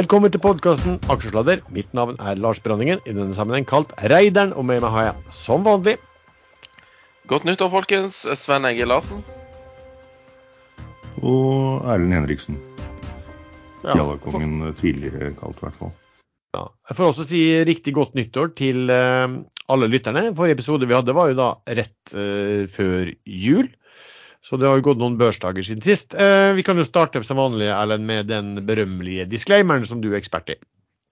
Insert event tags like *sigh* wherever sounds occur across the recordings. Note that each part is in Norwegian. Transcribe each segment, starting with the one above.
Velkommen til podkasten Aksjesladder. Mitt navn er Lars Branningen, i denne sammenheng kalt Reideren, og med meg har jeg som vanlig Godt nyttår, folkens. Sven Egil Larsen. Og Erlend Henriksen. ja, Jallakongen tidligere kalt, i hvert fall. ja. Jeg får også si riktig godt nyttår til eh, alle lytterne. Forrige episode vi hadde var jo da rett eh, før jul. Så det har jo gått noen børsdager siden sist. Eh, vi kan jo starte som vanlig Erlend, med den berømmelige disclaimeren som du er ekspert i.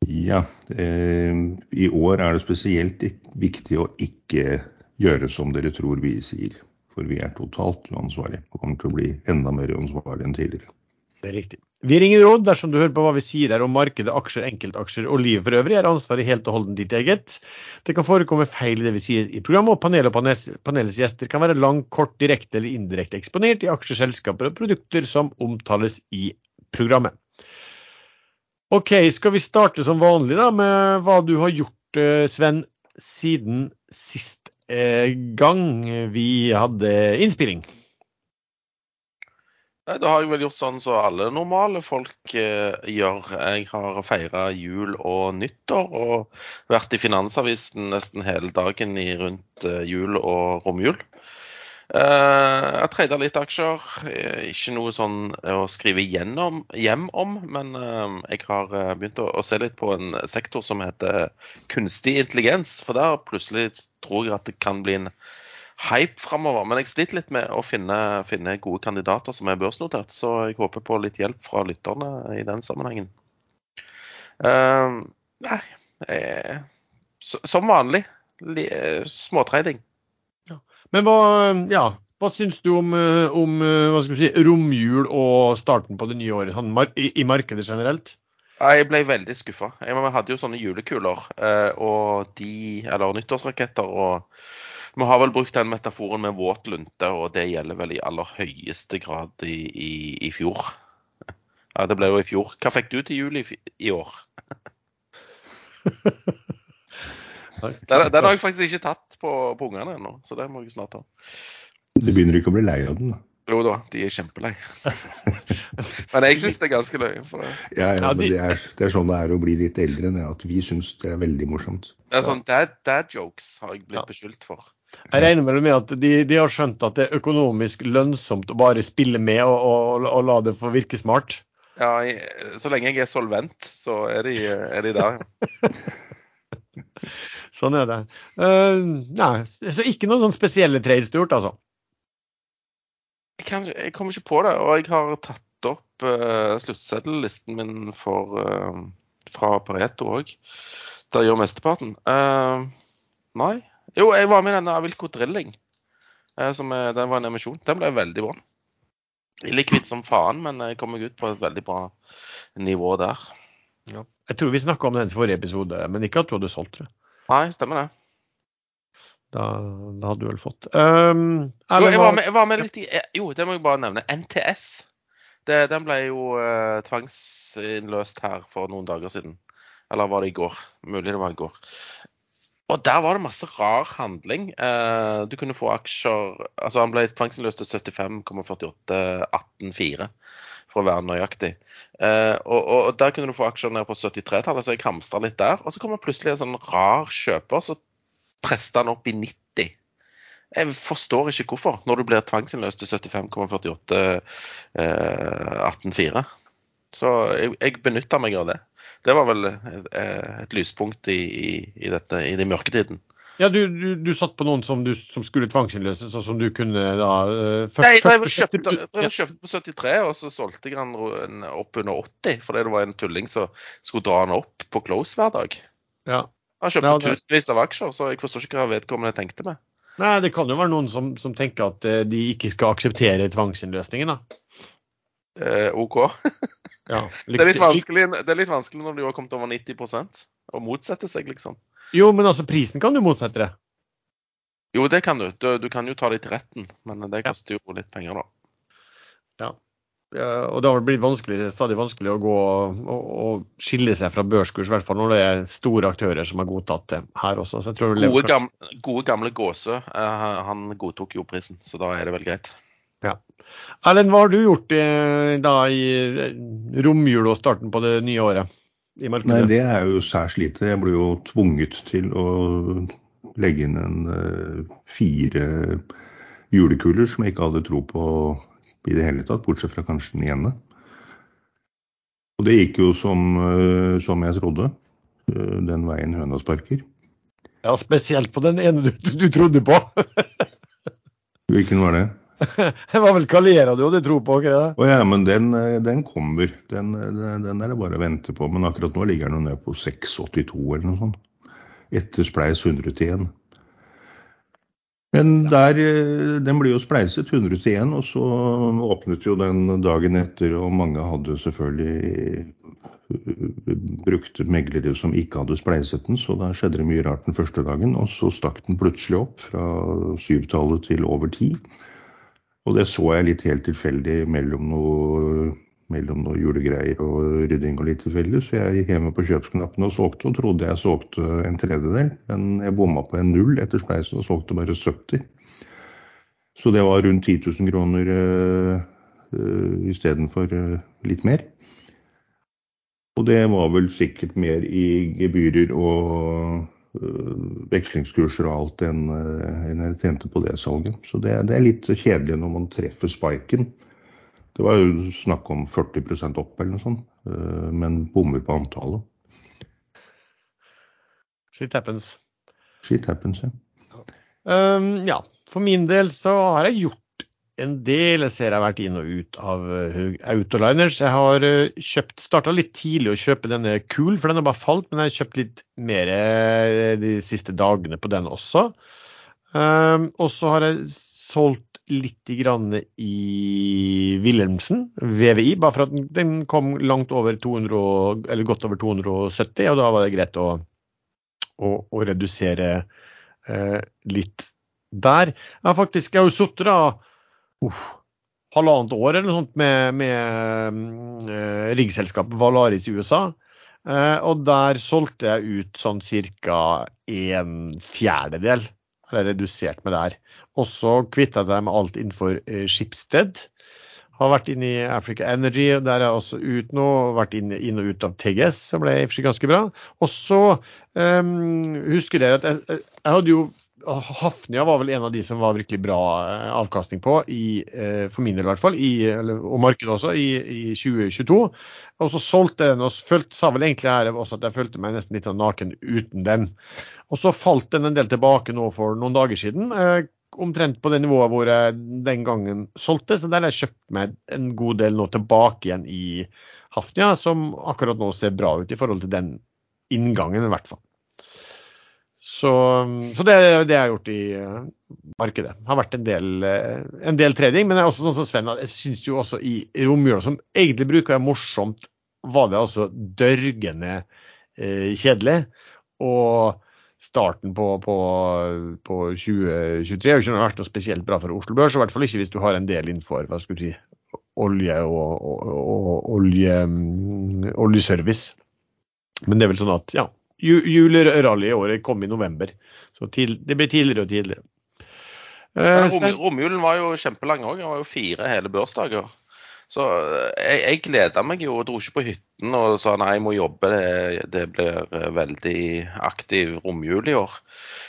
Ja, eh, i år er det spesielt viktig å ikke gjøre som dere tror vi sier. For vi er totalt uansvarlige og kommer til å bli enda mer uansvarlige enn tidligere. Det er riktig. Vi gir ingen råd dersom du hører på hva vi sier her om markedet, aksjer, enkeltaksjer og livet for øvrig. er ansvaret helt og holdent ditt eget. Det kan forekomme feil i det vi sier i programmet, og panelet og panels- panelets gjester kan være lang, kort, direkte eller indirekte eksponert i aksjer, selskaper og produkter som omtales i programmet. OK, skal vi starte som vanlig da med hva du har gjort, eh, Sven, siden sist eh, gang vi hadde innspilling? Nei, Da har jeg vel gjort sånn som alle normale folk eh, gjør. Jeg har feira jul og nyttår og vært i Finansavisen nesten hele dagen i rundt eh, jul og romjul. Eh, jeg treida litt aksjer. Eh, Ikke noe sånn å skrive gjennom, hjem om, men eh, jeg har eh, begynt å, å se litt på en sektor som heter kunstig intelligens. For der plutselig tror jeg at det kan bli en hype framover. Men jeg sliter litt med å finne, finne gode kandidater som er børsnotert, så jeg håper på litt hjelp fra lytterne i den sammenhengen. Uh, nei, eh, som vanlig. Småtrading. Ja. Men hva, ja, hva syns du om, eh, om eh, si, romjul og starten på det nye året sånn, i, i markedet generelt? Jeg ble veldig skuffa. Vi hadde jo sånne julekuler eh, og de, eller nyttårsraketter. og Vi har vel brukt den metaforen med våt lunte, og det gjelder vel i aller høyeste grad i, i, i fjor. Ja, Det ble jo i fjor. Hva fikk du til jul i, i år? *laughs* Den, den har jeg faktisk ikke tatt på, på ungene ennå, så det må jeg snart ta. Du begynner ikke å bli lei av den, da. Jo da, de er kjempelei. *laughs* Men jeg syns det er ganske løye. For det. Ja, ja, Ja, men de- det er, det er sånn det er å bli litt eldre, det, at vi syns det er veldig morsomt. Det er sånn dad, dad jokes har jeg blitt Ja. beskyldt for. Jeg regner vel med at de, de har skjønt at det er økonomisk lønnsomt å bare spille med og, og, og la det få virke smart. Ja, jeg, så lenge jeg er solvent, så er de, er de der. *laughs* Sånn er det. Uh, nei, så ikke noen sånn spesielle trades du har gjort, altså? Jeg, kan, jeg kommer ikke på det, og jeg har tatt opp uh, sluttseddellisten min for, uh, fra Pareto òg. Der gjør mesteparten. Uh, nei. Jo, jeg var med i denne Avilco Drilling. eh, som er, den var en emisjon. Den ble veldig bra. Illikvitt som faen, men jeg kom meg ut på et veldig bra nivå der. Jeg tror vi snakka om den forrige episode, men ikke at du hadde solgt det. Nei, stemmer det. Da, da hadde du vel fått. Um, Jo, jeg var med, jeg var med litt i eh, Jo, det må jeg bare nevne. NTS. Det, den ble jo uh, tvangsinnløst her for noen dager siden. Eller var det i går? Mulig det var i går. Og der var det masse rar handling. Uh, du kunne få aksjer Altså, han ble tvangsinnløst til 75,48,184, for å være nøyaktig. Uh, og, og, der kunne du få aksjer ned på 73-tallet, så jeg hamstra litt der. Og så kommer plutselig en sånn rar kjøper, så presta han opp i 90. Jeg forstår ikke hvorfor, når du blir tvangsinnløst til 75,48 uh, 18,4. Så jeg, jeg benytta meg av det. Det var vel eh, et lyspunkt i, i, i, dette, i den mørketiden. Ja, du, du, du satt på noen som, du, som skulle tvangsinnløses, og som du kunne da uh, først, Nei, jeg kjøpte, drev kjøpte på 73, og så solgte jeg den opp under 80, fordi det var en tulling som skulle dra den opp på close hver dag. Ja. Han kjøpte Ja, det- tusenvis av aksjer, så jeg forstår ikke hva vedkommende tenkte med. Nei, det kan jo være noen som, som tenker at eh, de ikke skal akseptere tvangsinnløsningen, da. Eh, OK. Ja, *laughs* Det er, litt vanskelig, det er litt vanskelig når du har kommet over 90% å motsette seg, liksom. Jo, men altså, prisen kan du motsette det. Jo, det kan du. Du, du kan jo ta det til retten, men det koster jo litt penger, da. Ja, og det har blitt vanskelig, stadig vanskeligere å gå og, og skille seg fra børskurs, i hvert fall når det er store aktører som har godtatt det her også. Gode, gamle, gode gamle Gåse, uh, han godtok jo prisen, så da er det vel greit. Ja. Erlend, hva har du gjort i, da i eh, romjula og starten på det nye året? i markedet? Nei, det er jo særs lite. Jeg ble jo tvunget til å legge inn en uh, fire julekuler som jeg ikke hadde tro på i det hele tatt, bortsett fra kanskje den ene. Og det gikk jo som, uh, som jeg trodde, uh, den veien høna sparker. Ja, spesielt på den ene du, du trodde på. *laughs* Hvilken var det? *laughs* Det var vel Calera du hadde tro på? ikke det? Oh, ja, men den, den kommer. Den, den, er det bare å vente på. Men akkurat nå ligger den nede på 6,82 eller noe sånt. Etter spleis 100 til 1. Men der, den ble jo spleiset 100 til 1, og så åpnet jo den dagen etter, og mange hadde selvfølgelig brukt meglere som ikke hadde spleiset den, så da skjedde det mye rart den første dagen. Og så stakk den plutselig opp fra syvtallet til over ti. Og det så jeg litt helt tilfeldig mellom noe, mellom noe julegreier og rydding og litt tilfeldig, så jeg gikk hjemme på kjøpsknappen og solgte, og trodde jeg solgte en tredjedel. Men jeg bomma på en null etter spleisen og solgte bare 70. Så det var rundt 10 000 kroner øh, øh, istedenfor øh, litt mer. Og det var vel sikkert mer i gebyrer og vekslingskurser og alt enn en jeg tjente på det salget. Så det, det, er litt kjedelig når man treffer spiken. Det var jo snakk om 40% opp eller noe sånt, øh, men bommer på antallet. Shit happens. Shit happens, ja. Um, ja. For min del så har jeg gjort en del. Jeg ser jeg har vært inn og ut av Autoliners. Jeg har uh, kjøpt, starta litt tidlig å kjøpe denne Cool, for den har bare falt. Men jeg har kjøpt litt mer uh, de siste dagene på den også. Um, og så har jeg solgt litt grann i Wilhelmsen, VVI, bare for at den kom langt over 200, eller godt over 270, og da var det greit å, å, å redusere litt der. Jeg har faktisk jeg har jo sittet uh, halvannet år eller noe sånt med, med uh, riggselskapet Valaris i USA. Uh, og der solgte jeg ut sånn ca. en fjerdedel. Eller redusert med der. Og så kvitta jeg med alt innenfor uh, Schibsted. Har vært inne i Africa Energy, der er jeg også ut nå. Vært inn, inn og ut av TGS, som ble ganske bra. Og så um, husker dere at jeg, jeg hadde jo Hafnia var vel en av de som var virkelig bra eh, avkastning på, i, eh, for min del i hvert fall, i, og markedet også, i, i, 2022. Og så solgte den og følte, sa vel egentlig her også at jeg følte meg nesten litt sånn naken uten den. Og så falt den en del tilbake nå for noen dager siden. Eh, omtrent på det nivået hvor jeg den gangen solgte, så der har jeg kjøpt meg en god del nå tilbake igjen i Hafnia, som akkurat nå ser bra ut i forhold til den inngangen, i hvert fall. Så, så det det jeg har gjort i uh, markedet. Det har vært en del, uh, en del trading. Men det er også sånn som Sven, jeg syns jo også i romjula, som egentlig bruker jeg morsomt, var det altså dørgende uh, kjedelig. Og starten på, på, på 2023 har ikke vært noe spesielt bra for Oslo Børs. I hvert fall ikke hvis du har en del innenfor hva skal du si, olje og, og, og olje, um, oljeservice. Men det er vel sånn at ja, Julerally i året kom i november. Så til, det blir tidligere og tidligere. Eh, rom, romjulen var jo kjempelang òg. Det var jo fire hele børsdager. Så eh, jeg, jeg gleda meg jo og dro ikke på hytten og sa nei, jeg må jobbe. Det, det blir eh, veldig aktiv romjul i år.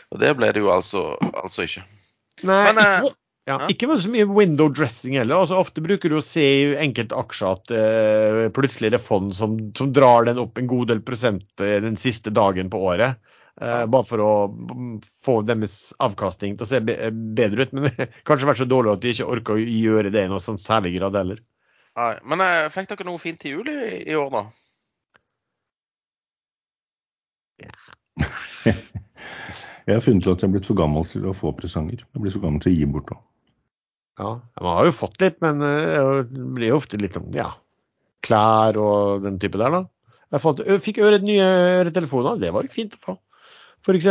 Og det ble det jo altså, altså ikke. Nei, Men, ikke, ja, ikke så mye window dressing heller. Altså, ofte bruker du å se i enkelte aksjer at uh, plutselig er det fond som, som, drar den opp en god del prosent uh, den siste dagen på året. Uh, bare for å få deres avkastning til å se be bedre ut. Men det *laughs* kanskje vært så dårlig at de ikke orker å gjøre det i noe sånn særlig grad heller. Nei, Men fikk dere noe fint til jul i, i år, da? *laughs* Jeg har funnet ut at jeg er blitt for gammel til å få presanger. Jeg blir så gammel til å gi bort òg. Ja, man har jo fått litt, men eh, det blir jo ofte litt om ja, klær og den type der, da. Jeg, fant, jeg fikk øret nye øretelefoner, det var jo fint å få, f.eks.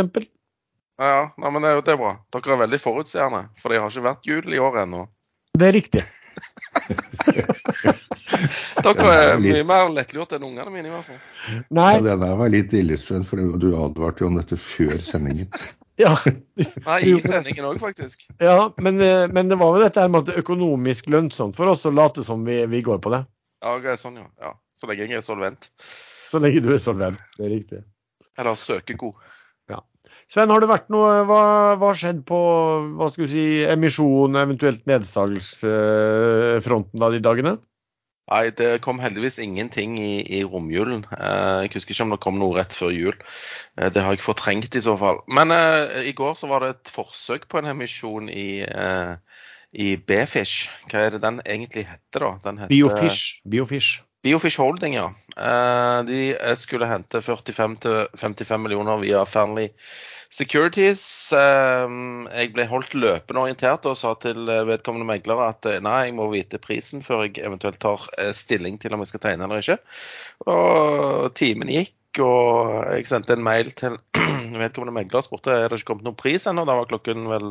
Ja, ja. Nei, men det, det, er bra. Dere er veldig forutseende, for det har ikke vært jul i år ennå. Det er riktig. *laughs* Dere er mye mer lettlurt enn ungene mine, i hvert fall. Nei. Ja, det der var litt ille, for du advarte jo om dette før sendingen. *laughs* Ja. Nei, i sendingen òg, faktisk. Ja, men, eh, men, det var jo dette med at det er økonomisk lønnsomt for oss å late som vi, vi går på det. Ja, er sånn, ja. ja. Så lenge jeg er solvent. Så lenge du er solvent. Det er riktig. Eller søkegod. Sven, har det vært noe Hva har skjedd på hva skal vi si, emisjon, eventuelt nedsalgsfronten da de dagene? Nei, det kom heldigvis ingenting i, i romjulen. Eh, jeg husker ikke om det kom noe rett før jul. Eh, det har jeg fortrengt i så fall. Men eh, i går så var det et forsøk på en emisjon i, eh, i B-Fish. Hva er det den egentlig heter, da? Den heter Biofish. Biofish. Biofish Holding, ja. Eh, de eh, skulle hente 45-55 millioner via Fearnley Securities. Eh, jeg ble holdt løpende orientert og sa til eh, vedkommende megler at eh, nei, jeg må vite prisen før jeg eventuelt tar eh, stilling til om jeg skal tegne eller ikke. Og timen gikk, og jeg sendte en mail til *clears throat* vedkommende megler og spurte er det ikke kommet noen pris ennå. Da var klokken vel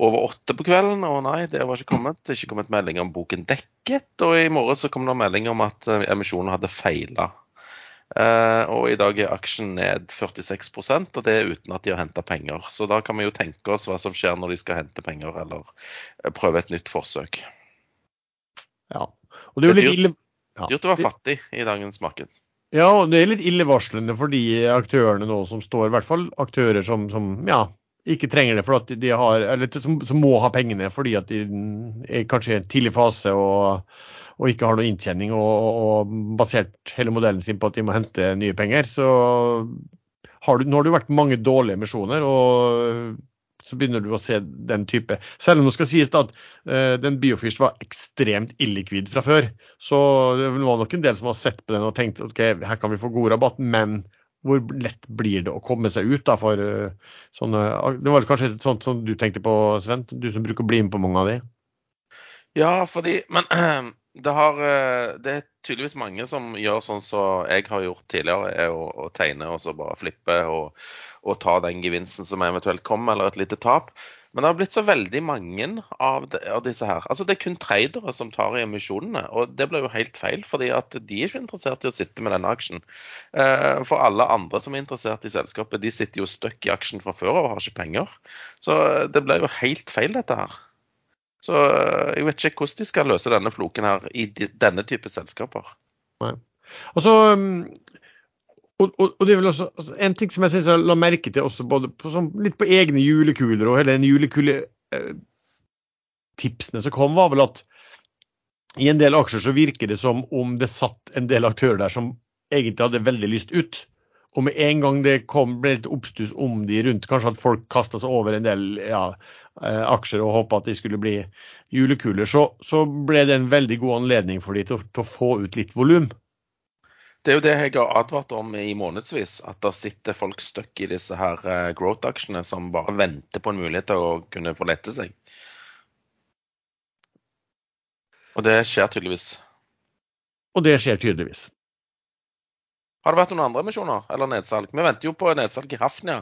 over åtte på kvelden, og nei, det var ikke kommet. Det er ikke kommet melding om boken dekket. Og i morgen så kom det melding om at emisjonen hadde feila. Eh, og i dag er aksjen ned 46% og det er uten at de har henta penger. Så da kan vi jo tenke oss hva som skjer når de skal hente penger eller eh, prøve et nytt forsøk. Ja. Og det er jo litt ille ja. Dyrt å være fattig i dagens marked. Ja, og det er litt illevarslende for de aktørene nå som står, i hvert fall aktører som, som ja, ikke trenger det, for at de har, eller som, som må ha pengene fordi at de er kanskje i en tidlig fase og, og ikke har noe inntjening og, og basert hele modellen sin på at de må hente nye penger. Så har du, nå har det jo vært mange dårlige emisjoner, og så begynner du å se den type. Selv om det skal sies da at uh, den Biofish var ekstremt illikvid fra før. Så det var nok en del som har sett på den og tenkt ok, her kan vi få god rabatt, men hvor lett blir det å komme seg ut da for uh, sånne Det var kanskje sånt som du tenkte på, Sven? Du som bruker å bli med på mange av de? Ja, fordi Men *clears throat* det, har, eh, det er tydeligvis mange som gjør sånn som jeg har gjort tidligere, er å, å tegne og så bare flippe og, og ta den gevinsten som eventuelt kommer, eller et lite tap. Men det har blitt så veldig mange av, de, av disse her. Altså Det er kun tradere som tar i emisjonene, og det blir jo helt feil. fordi at de er ikke interessert i å sitte med denne aksjen. Eh, for alle andre som er interessert i selskapet, de sitter jo støkk i aksjen fra før og har ikke penger. Så det blir jo helt feil, dette her. Så eh, jeg vet ikke hvordan de skal løse denne floken her i de, denne type selskaper. Altså, og, og, og det er vel også altså, En ting som jeg synes jeg la merke til også både på, sånn, litt på egne julekuler og hele den julekuletipsene eh, som kom, var vel at i en del aksjer så virker det som om det satt en del aktører der som egentlig hadde veldig lyst ut. Og med en gang det kom, ble litt oppstuss om de rundt, kanskje at folk kasta seg over en del ja, eh, aksjer og håpa at de skulle bli julekuler, så, så, ble det en veldig god anledning for de til, til å få ut litt volum. Det er jo det jeg har advart om i månedsvis. At det sitter folk stuck i disse her uh, growth-aksjene som bare venter på en mulighet til å kunne få lette seg. Og det skjer tydeligvis. Og det skjer tydeligvis. Har det vært noen andre emisjoner eller nedsalg? Vi venter jo på nedsalg i Hafnia.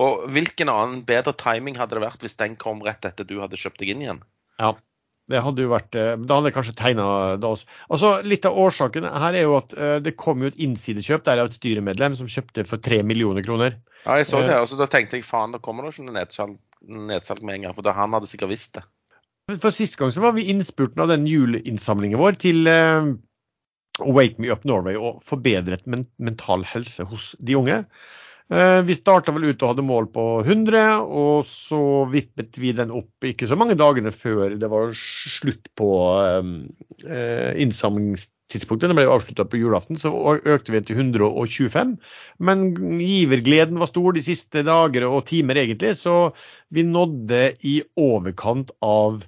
Og hvilken annen bedre timing hadde det vært hvis den kom rett etter du hadde kjøpt deg inn igjen? Ja, det hadde jo vært eh, Da hadde jeg kanskje tegna det også. Altså, litt av årsaken her er jo at uh, det kom jo et innsidekjøp der av et styremedlem som kjøpte for tre millioner kroner. Ja, jeg så det, og så da tenkte jeg faen, da kommer det ikke noe nedsalg, nedsalg med en gang. For da han hadde sikkert visst det. For Sist gang så var vi innspurten av den juleinnsamlingen vår til Wake Me Up Norway og forbedret men mental helse hos de unge. Eh, vi starta vel ut og hadde mål på 100, og så vippet vi den opp ikke så mange dagene før det var slutt på eh, innsamlingstidspunktet. Den ble avslutta på julaften, så økte vi til 125. Men givergleden var stor de siste dager og timer, egentlig, så vi nådde i overkant av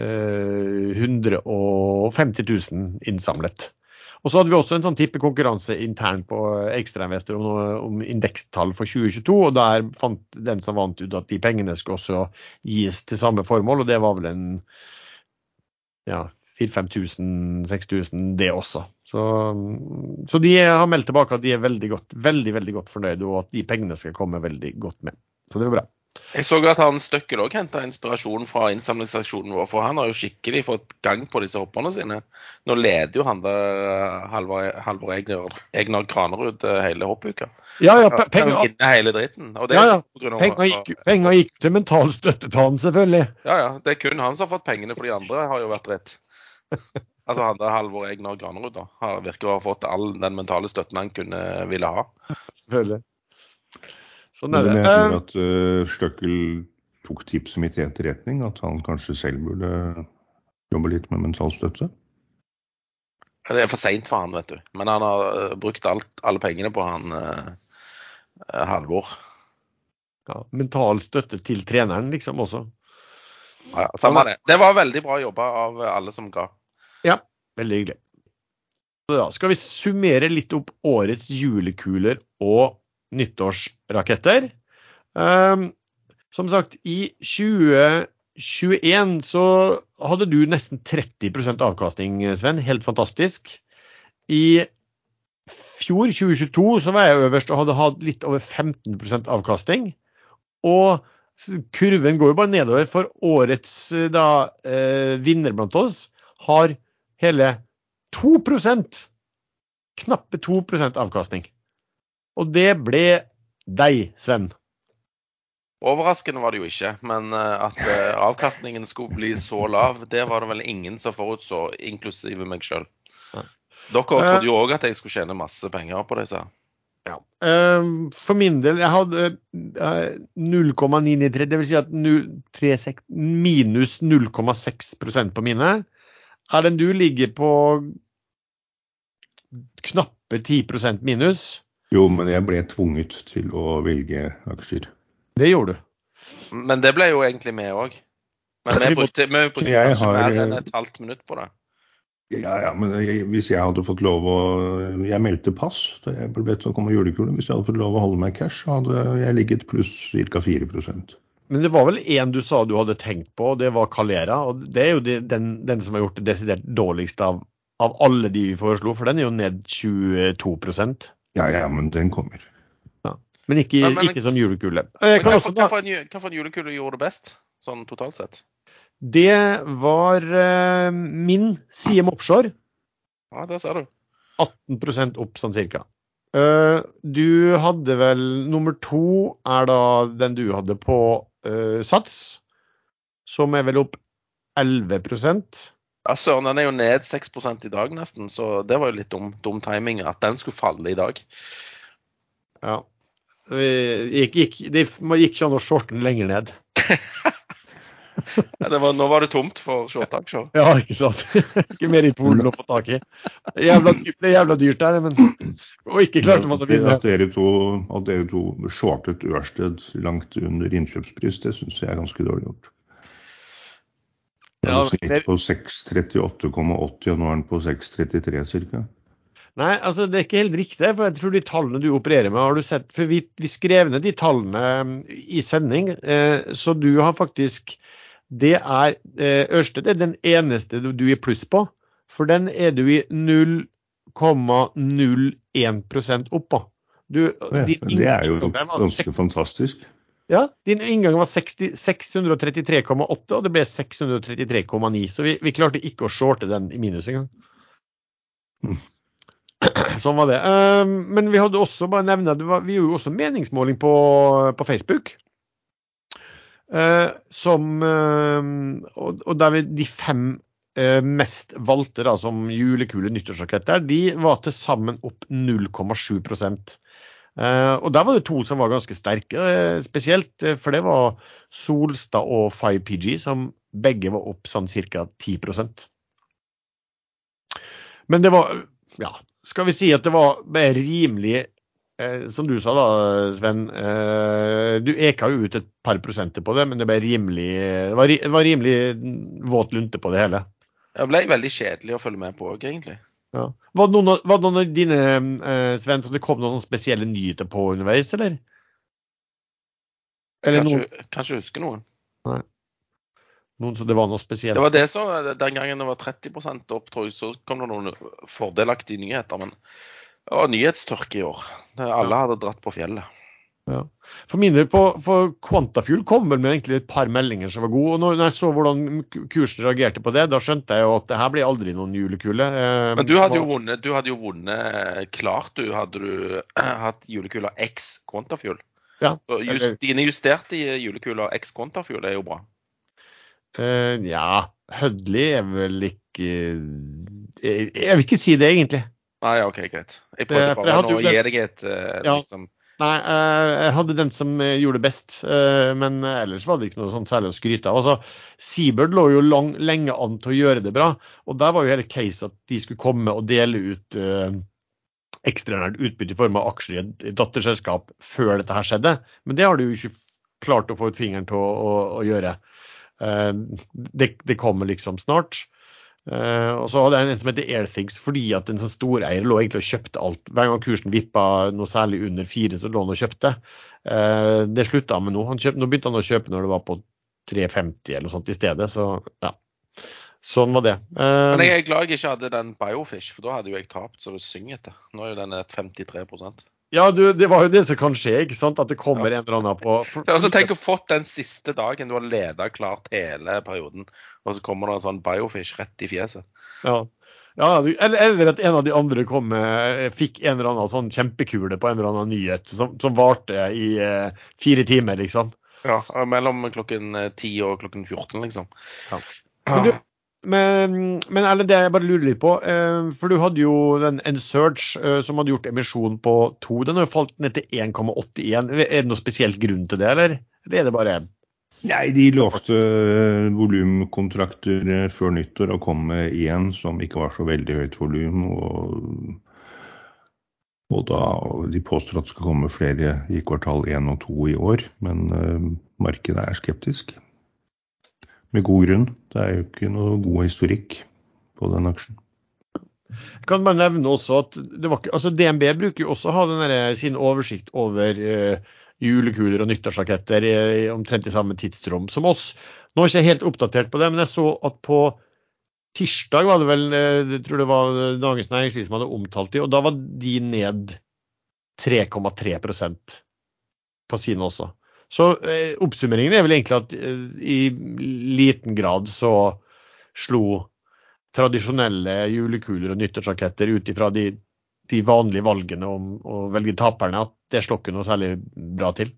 150 000 innsamlet. Og så hadde vi også en sånn tippekonkurranse internt på Ekstrainvestor om, om indekstall for 2022. og Der fant den som vant ut at de pengene skulle også gis til samme formål. og Det var vel en ja, 4000-6000, det også. Så, så, de har meldt tilbake at de er veldig godt, veldig, veldig godt fornøyd, og at de pengene skal komme veldig godt med. Så det var bra. Jeg så at han Støkkel òg henta inspirasjon fra innsamlingsaksjonen vår. For han har jo skikkelig fått gang på disse hopperne sine. Nå leder jo han der eh, Halvor, Halvor Egner, Egner Kranerud eh, hele hoppuka. Ja, ja, penger, hele dritten. ja, ja. Penger, gikk, penger gikk til mental støtte til han, selvfølgelig. Ja, ja. Det er kun han som har fått pengene, for de andre har jo vært rett. *laughs* Altså han der Halvor Egner Granerud da, har- virker å ha fått all den mentale støtten han kunne ville ha. Selvfølgelig. Sånn er det. jeg tror Eh, at uh, Støkkel tok tipset mitt i etterretning, at han kanskje selv burde jobbe litt med mental støtte. Det er for seint for han, vet du. Men han har uh, brukt alt, alle pengene på han eh, eh, Halvor. ja, mental støtte til treneren, liksom, også. Ja, ja, samme det. Det var veldig bra jobba av alle som ga. Ja, Veldig hyggelig. Så da skal vi summere litt opp årets julekuler og nyttårsraketter. Um, som sagt, i 2021 så hadde du nesten 30% avkastning, Sven. Helt fantastisk. I fjor, 2022, så var jeg øverst og hadde hatt litt over 15% avkastning. Og kurven går jo bare nedover, for årets eh, da, eh, vinner blant oss har hele 2% Knappe 2% avkastning. Og det ble deg, Sven. Overraskende var det jo ikke, men eh, at eh, avkastningen skulle bli så lav, det var det vel ingen som forutså, inklusive meg sjøl. Dere Eh. trodde jo òg at jeg skulle tjene masse penger på disse. Ja. Ehm, For min del, jeg hadde eh, 0,993, dvs. Si at nu- 36 minus 0,6% på mine. Erlend, du ligger på knappe 10% minus. Jo, men jeg ble tvunget til å velge aksjer. Det gjorde du. Men det ble jo egentlig vi òg. Men vi brukte, vi brukte kanskje har- mer enn et halvt minutt på det. Ja, ja, men jeg, hvis jeg hadde fått lov å Jeg meldte pass da jeg ble bedt om å komme julekule. Hvis jeg hadde fått lov å holde meg cash, så hadde jeg ligget pluss ca. 4% Men det var vel én du sa du hadde tenkt på, og det var Calera. Og det er jo de, den, den som har gjort det desidert dårligst av, av alle de vi foreslo, for den er jo ned 22 Ja, ja, men den kommer. Men ikke, Men- men- ikke som julekule. Eh, kan hva også hva for en, hva for en julekule gjorde det best, sånn totalt sett? Det var eh, min Siem Offshore. Ja, der ser du. 18% opp sånn cirka. Uh, du hadde vel Nummer to er da den du hadde på uh, Sats, som er vel opp 11 Ja, Søren, den er jo ned 6 i dag nesten, så det var jo litt dum, dum timing at den skulle falle i dag. Ja. Det gikk, gikk, det gikk ikke an å shorte den lenger ned. Ja, det var, nå var det tomt for shortaksjer. Ja, ikke sant? ikke mer i Polen å få tak i. Jævla, det er jævla dyrt der, men Og ikke klarte man å vinne. At dere to, at dere to shortet Ørsted langt under innkjøpspris, det syns jeg er ganske dårlig gjort. Det Ja, snitt på 638,80, og nå er den på 633 ca. Nei, altså det er ikke helt riktig. for jeg tror de tallene du opererer med, har du sett For vi, vi skrev ned de tallene eh, i sending, eh, så du har faktisk Det er eh, Ørsted er den eneste du, du er pluss på. For den er du i 0,01 opp på. Du, Ja, det er jo ganske fantastisk. Ja, din inngang var 633,8, og det ble 633,9. Så vi, vi klarte ikke å shorte den i minus engang. Mm. *clears throat* Sånn var det. Eh, men vi hadde også bare nevne vi gjorde jo også meningsmåling på, på Facebook. Eh, som eh, og, der vi, de fem eh, mest valgte da, som julekule nyttårsraketter, de var til sammen opp 0,7 Eh, og der var det to som var ganske sterke, eh, spesielt. eh, for det var Solstad og 5PG, som begge var opp sånn ca. 10% Men det var Ja, skal vi si at det var rimelig eh, Som du sa da, Sven. Eh, du eka jo ut et par prosenter på det, men det ble rimelig det var rimelig våt lunte på det hele. Det ble veldig kjedelig å følge med på òg, egentlig. Ja. Var, det noen, var det noen av dine, eh, Sven, som det kom noen spesielle nyheter på underveis, eller? Eller noen, Kanskje, kanskje huske noen. noen som det var noe spesielt? Det var det som, Den gangen det var 30 opp, tror jeg, så kom det noen fordelaktige nyheter. Men det var nyhetstørke i år. Alle hadde dratt på fjellet. Ja. For min del, på, for Quantafuel kom vel med egentlig et par meldinger som var gode. og når jeg så hvordan kursen reagerte på det, da skjønte jeg jo at det her blir aldri noen julekule. Eh, Men du hadde jo vunnet, du hadde jo vunnet klart, du. Hadde du *clears throat* hatt julekula X Quantafuel. Ja, just, dine justerte julekuler X Quantafuel er jo bra. Eh, ja, Hødli er vel ikke jeg, jeg vil ikke si det, egentlig. Nei, OK, greit. Jeg prøvde jeg bare nå å gi deg et uh, Ja. liksom Nei, eh, jeg hadde den som eh, gjorde det best, eh, men ellers var det ikke noe sånn særlig å skryte av. Altså, Seabird lå jo lang, lenge an til å gjøre det bra, og der var jo hele case at de skulle komme og dele ut eh, ekstraordinært utbytte i form av aksjer i et datterselskap før dette her skjedde. Men det har de jo ikke klart å få ut fingeren til å, å, å gjøre. Eh, det, det kommer liksom snart. Eh, og så hadde jeg en som heter Airthings, fordi at en sånn storeier lå egentlig og kjøpte alt. Hver gang kursen vippa noe særlig under fire, så lå han og kjøpte. Uh, det slutta han med nå. Han kjøpt, nå begynte han å kjøpe når det var på 3,50 eller noe sånt i stedet. Så ja, sånn var det. Uh, Men jeg er glad jeg ikke hadde den Biofish, for da hadde jo jeg tapt så det synger etter. Nå er jo den et 53 ja, du, det var jo det som kan skje, ikke sant? At det kommer en eller annen på for- altså, Tenk å fått den siste dagen du har leda klart hele perioden, og så kommer det en sånn Biofish rett i fjeset. Ja. Ja, du- eller, eller at en av de andre kom med, fikk en eller annen sånn kjempekule på en eller annen nyhet som, som varte i eh, fire timer, liksom. Ja, Mellom klokken ti 10 og klokken 14, liksom. Ja. Men, du, men, Erlend, det jeg bare lurer litt på, eh, for du hadde jo den search eh, som hadde gjort emisjon på to. Den har falt ned til 1,81. Er det noe spesielt grunn til det, eller? Eller er det bare Nei, de lovte eh, volumkontrakter før nyttår og kom med én som ikke var så veldig høyt volum. Og, og da de påstår at det skal komme flere i kvartal én og to i år. Men eh, markedet er skeptisk. Med god grunn. Det er jo ikke noe god historikk på den aksjen. Jeg kan bare nevne også at ikke, altså DNB bruker jo også å ha der, sin oversikt over uh, julekuler og nyttårsraketter i omtrent i samme tidsrom som oss. Nå er jeg ikke helt oppdatert på det, men jeg så at på tirsdag var det vel eh, jeg tror det var Dagens Næringsliv som hadde omtalt de, og da var de ned 3,3% på sine også. Så eh, oppsummeringen er vel egentlig at eh, i liten grad så slo tradisjonelle julekuler og nyttårsraketter ut ifra de, de vanlige valgene om å velge taperne, at det slår ikke noe særlig bra til.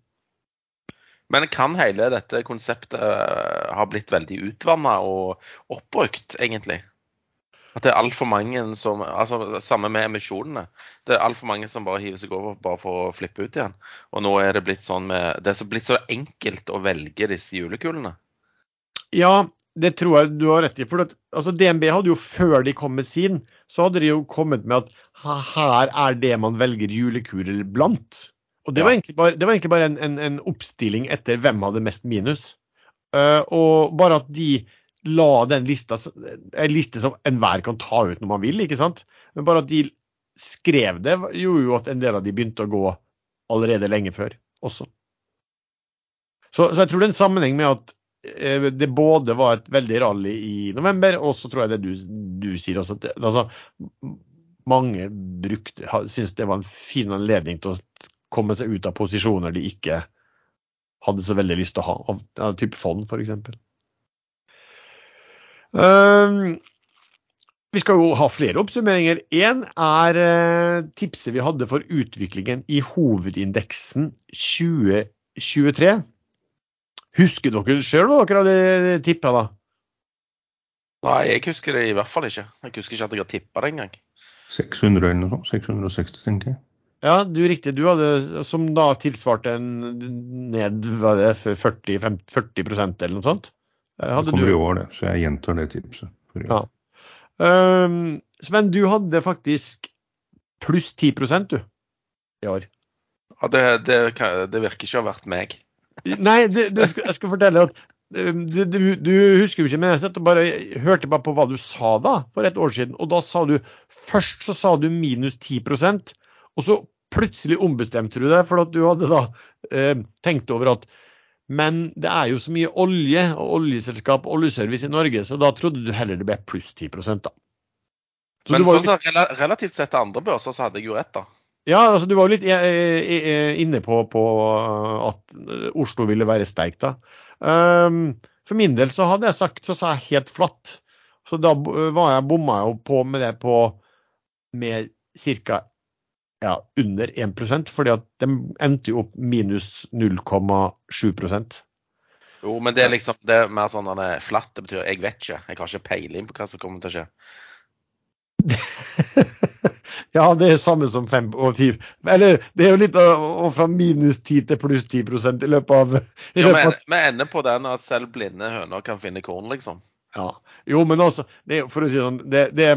Men kan hele dette konseptet eh, ha blitt veldig utvanna og oppbrukt, egentlig? At det er altfor mange som altså Samme med emisjonene. Det er altfor mange som bare hiver seg over bare for å flippe ut igjen. Og nå er det blitt sånn med Det er blitt så enkelt å velge disse julekulene. Ja, det tror jeg du har rett i. For at, altså DNB hadde jo før de kom med sin, så hadde de jo kommet med at her er det man velger julekuler blant. Og det var egentlig bare, det var egentlig bare en, en, en oppstilling etter hvem hadde mest minus. Uh, og bare at de la den lista En liste som enhver kan ta ut når man vil, ikke sant? Men bare at de skrev det, gjorde jo at en del av de begynte å gå allerede lenge før også. Så, så jeg tror det er en sammenheng med at eh, det både var et veldig rally i november, og så tror jeg det du, du sier også. At det, altså, mange brukte, syntes det var en fin anledning til å komme seg ut av posisjoner de ikke hadde så veldig lyst til å ha, av, av type fond f.eks. Um, vi skal jo ha flere oppsummeringer. Én er uh, tipset vi hadde for utviklingen i hovedindeksen 2023. Husker dere sjøl hva dere hadde tippa da? Nei, jeg husker det i hvert fall ikke. Jeg husker ikke at jeg har tippa det engang. 600 eller noe sånt. 660, tenker jeg. Ja, du riktig. Du hadde, som da tilsvarte en ned hva er det, 40, 50, 40 eller noe sånt? Eh, Det kommer kommer i du? år, det. Så jeg gjentar det tipset. for. Ja. Um, Sven, du hadde faktisk pluss 10% du, i år. Ja, det, det, det virker ikke å ha vært meg. Nei, det, det skal, jeg skal fortelle at um, du, du, du husker jo ikke, men jeg satt og bare, hørte bare på hva du sa da, for et år siden. Og da sa du Først så sa du minus 10% og så plutselig ombestemte du deg, for at du hadde da eh, tenkt over at men det er jo så mye olje og oljeselskap og oljeservice i Norge, så da trodde du heller det ble pluss 10 da. Så Men sånn som rela- relativt sett til andre børser, så hadde jeg jo rett, da. Ja, altså du var jo litt eh, eh, inne på, på at Oslo ville være sterk da. Um, for min del så hadde jeg sagt, så sa jeg helt flatt. Så da var jeg, bomma jeg jo på med det på med ca. Ja, under 1% fordi at de endte jo opp minus 0,7% Jo, men det er liksom det er mer sånn at det er flatt. Det betyr jeg vet ikke. Jeg har ikke peiling på hva som kommer til å skje. *laughs* ja, det er samme som 5 og 10. Eller det er jo litt å, fra minus 10 til pluss 10% i løpet av, i Ja, løpet vi, vi ender på den at selv blinde høner kan finne korn, liksom. Ja. Jo, men altså, det, for å si sånn, det, det,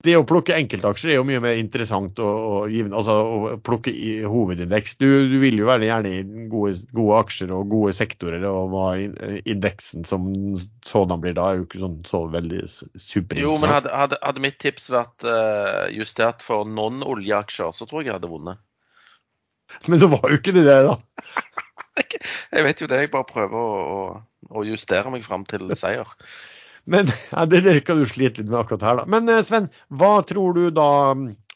det å plukke enkeltaksjer er jo mye mer interessant og givende. Altså å plukke i hovedindeks. Du, du vil jo veldig gjerne i gode, gode aksjer og gode sektorer, og hva indeksen som sådan blir da, er jo ikke sånn så veldig superinteressant. Jo, men hadde, hadde, hadde mitt tips vært eh, justert for non-oljeaksjer, så tror jeg jeg hadde vunnet. Men det var jo ikke det, da. *laughs* Jeg vet jo det, jeg bare prøver å, å, å justere meg fram til seier. Men *laughs* ja, det kan du slite litt med akkurat her, da. Men eh, Sven, hva tror du da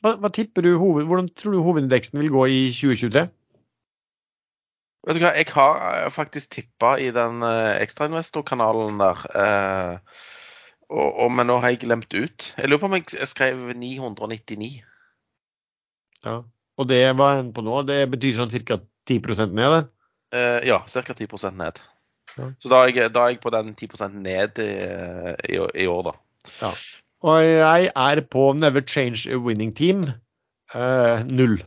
hva, hva tipper du hoved, Hvordan tror du hovedindeksen vil gå i 2023? Vet du hva, jeg har eh, faktisk tippa i den eh, ekstrainvestorkanalen der. eh, og, og, men nå har jeg glemt ut. Jeg lurer på om jeg skrev 999. Ja. Og det var en på nå. Det betyr sånn ca. 10 ned? Eh, ja, ca. 10% ned. Ja. Så da er, jeg, da er jeg på den 10% ned i, i, i år, da. Og jeg er på Never Change a Winning Team. Eh, null.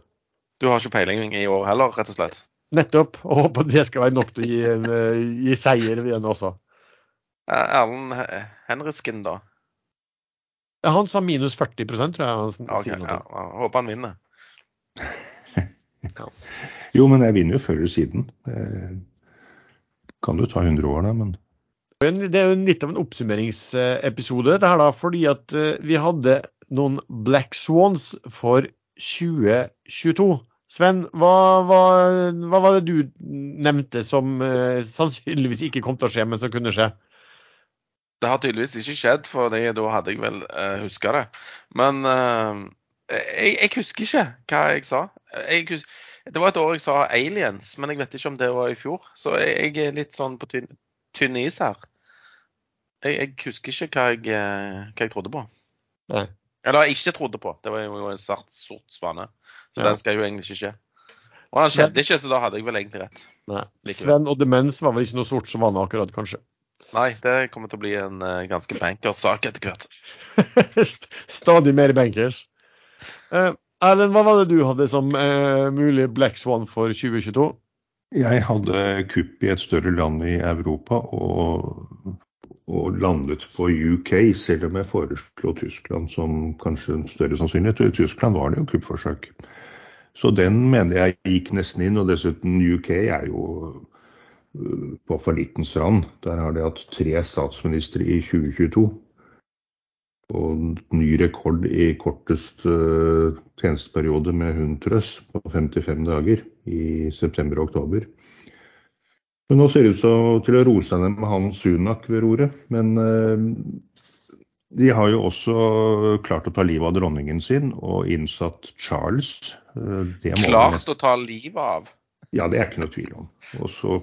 Du har ikke peiling i år heller, rett og slett? Nettopp. Og håper det skal være nok til å gi, en, eh, gi seier igjen også. Eh, Erlend He- Henriksen, da? Ja, han sa minus 40% tror jeg. han s- sier noe ja, jeg håper han vinner. *laughs* Jo, men jeg vinner jo før eller siden. Eh, kan du ta 100 år, da, men Men Det er jo litt av en oppsummeringsepisode, det her da, fordi at eh, vi hadde noen Black Swans for 2022. Sven, hva, hva, hva var det du nevnte som eh, sannsynligvis ikke kom til å skje, men som kunne skje? Det har tydeligvis ikke skjedd, for da hadde jeg vel uh, huska det. Men eh, jeg, jeg husker ikke hva jeg sa. Jeg hus det var et år jeg sa aliens, men jeg vet ikke om det var i fjor. Så jeg, jeg er litt sånn på tynn, tynn is her. Jeg, jeg husker ikke hva jeg, eh, hva jeg trodde på. Nei. Eller ikke trodde på. Det var jo en svart, sort svane. Så Ja. den skal jo egentlig ikke skje. Og den skjedde ikke, så da hadde jeg vel egentlig rett. Nei. Sven og demens var vel ikke noe sort som vane akkurat, kanskje. Nei, det kommer til å bli en uh, ganske bankers sak etter hvert. *laughs* Stadig mer bankers. Eh, Erlend, hva var det du hadde som eh, mulig Black Swan for 2022? Jeg hadde kupp i et større land i Europa og, og landet på UK, selv om jeg foreslo Tyskland som kanskje en større sannsynlighet. I Tyskland var det jo kuppforsøk. Så den mener jeg gikk nesten inn. Og dessuten, UK er jo på på fallittens rand. Der har de hatt tre statsministre i 2022. Og ny rekord i kortest uh, tjenesteperiode med hund trøss på 55 dager i september og oktober. Men nå ser det ut så- til å roe seg ned med han Sunak ved roret. Men uh, de har jo også klart å ta livet av dronningen sin og innsatt Charles. Uh, det Klart nesten- å ta livet av. ja, det er ikke noe tvil om. Og så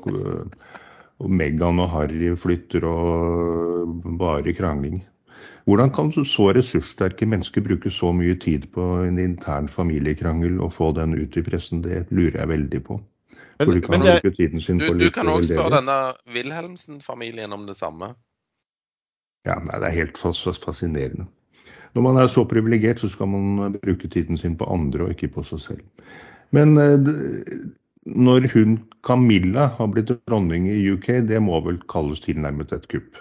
Meghan og Harry flytter og bare krangling. Hvordan kan så ressurssterke mennesker bruke så mye tid på en intern familiekrangel og få den ut i pressen? Det lurer jeg veldig på. Men, de kan men det, Du, du kan òg spørre denne Wilhelmsen-familien om det samme. Ja, nei, Det er helt fascinerende. Når man er så privilegert, så skal man bruke tiden sin på andre og ikke på seg selv. Men eh, når hun Camilla har blitt dronning i UK, det må vel kalles tilnærmet et kupp.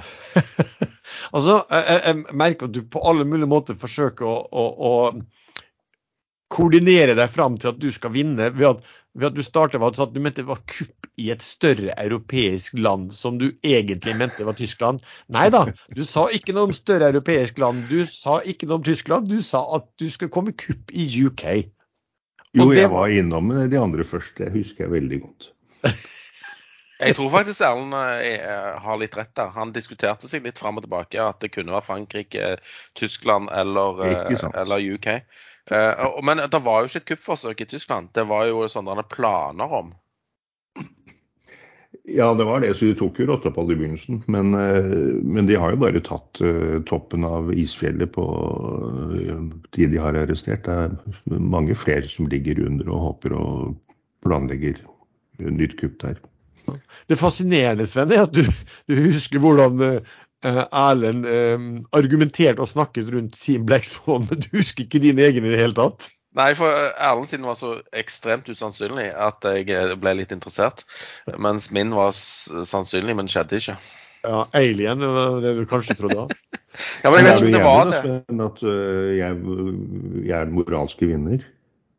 *laughs* altså, jeg, jeg, merker at du på alle mulige måter forsøker å, å, å koordinere deg fram til at du skal vinne, ved at, ved at du starter med at du mente det var kupp i et større europeisk land, som du egentlig mente var Tyskland. Nei da, du sa ikke noe om større europeisk land. Du sa ikke noe om Tyskland. Du sa at du skulle komme kupp i UK. Og jo, jeg var- var innom de andre først. Det husker jeg veldig godt. *laughs* Jeg tror faktisk Erlend eh, har litt rett der. Han diskuterte seg litt fram og tilbake at det kunne være Frankrike, Tyskland eller, eh, eller UK. Eh, Men det var jo ikke et kuppforsøk i Tyskland. Det var jo sånne planer om. Ja, det var det, så de tok jo rottepall i begynnelsen. Men, men de har jo bare tatt toppen av isfjellet på de de har arrestert. Det er mange flere som ligger under og håper og planlegger nytt kupp der. Det fascinerende, Sven, er at du, du husker hvordan, eh, Erlend eh, argumenterte og snakket rundt sin Black Swan, men du husker ikke din egen i det hele tatt? Nei, for eh, Erlend sin var så ekstremt usannsynlig at jeg eh, ble litt interessert. Mens min var sannsynlig, men skjedde ikke. Ja, Alien, det var det du kanskje trodde? da. *laughs* Ja, men jeg vet ikke om det var det. Men at jeg, jeg er den moralske vinner?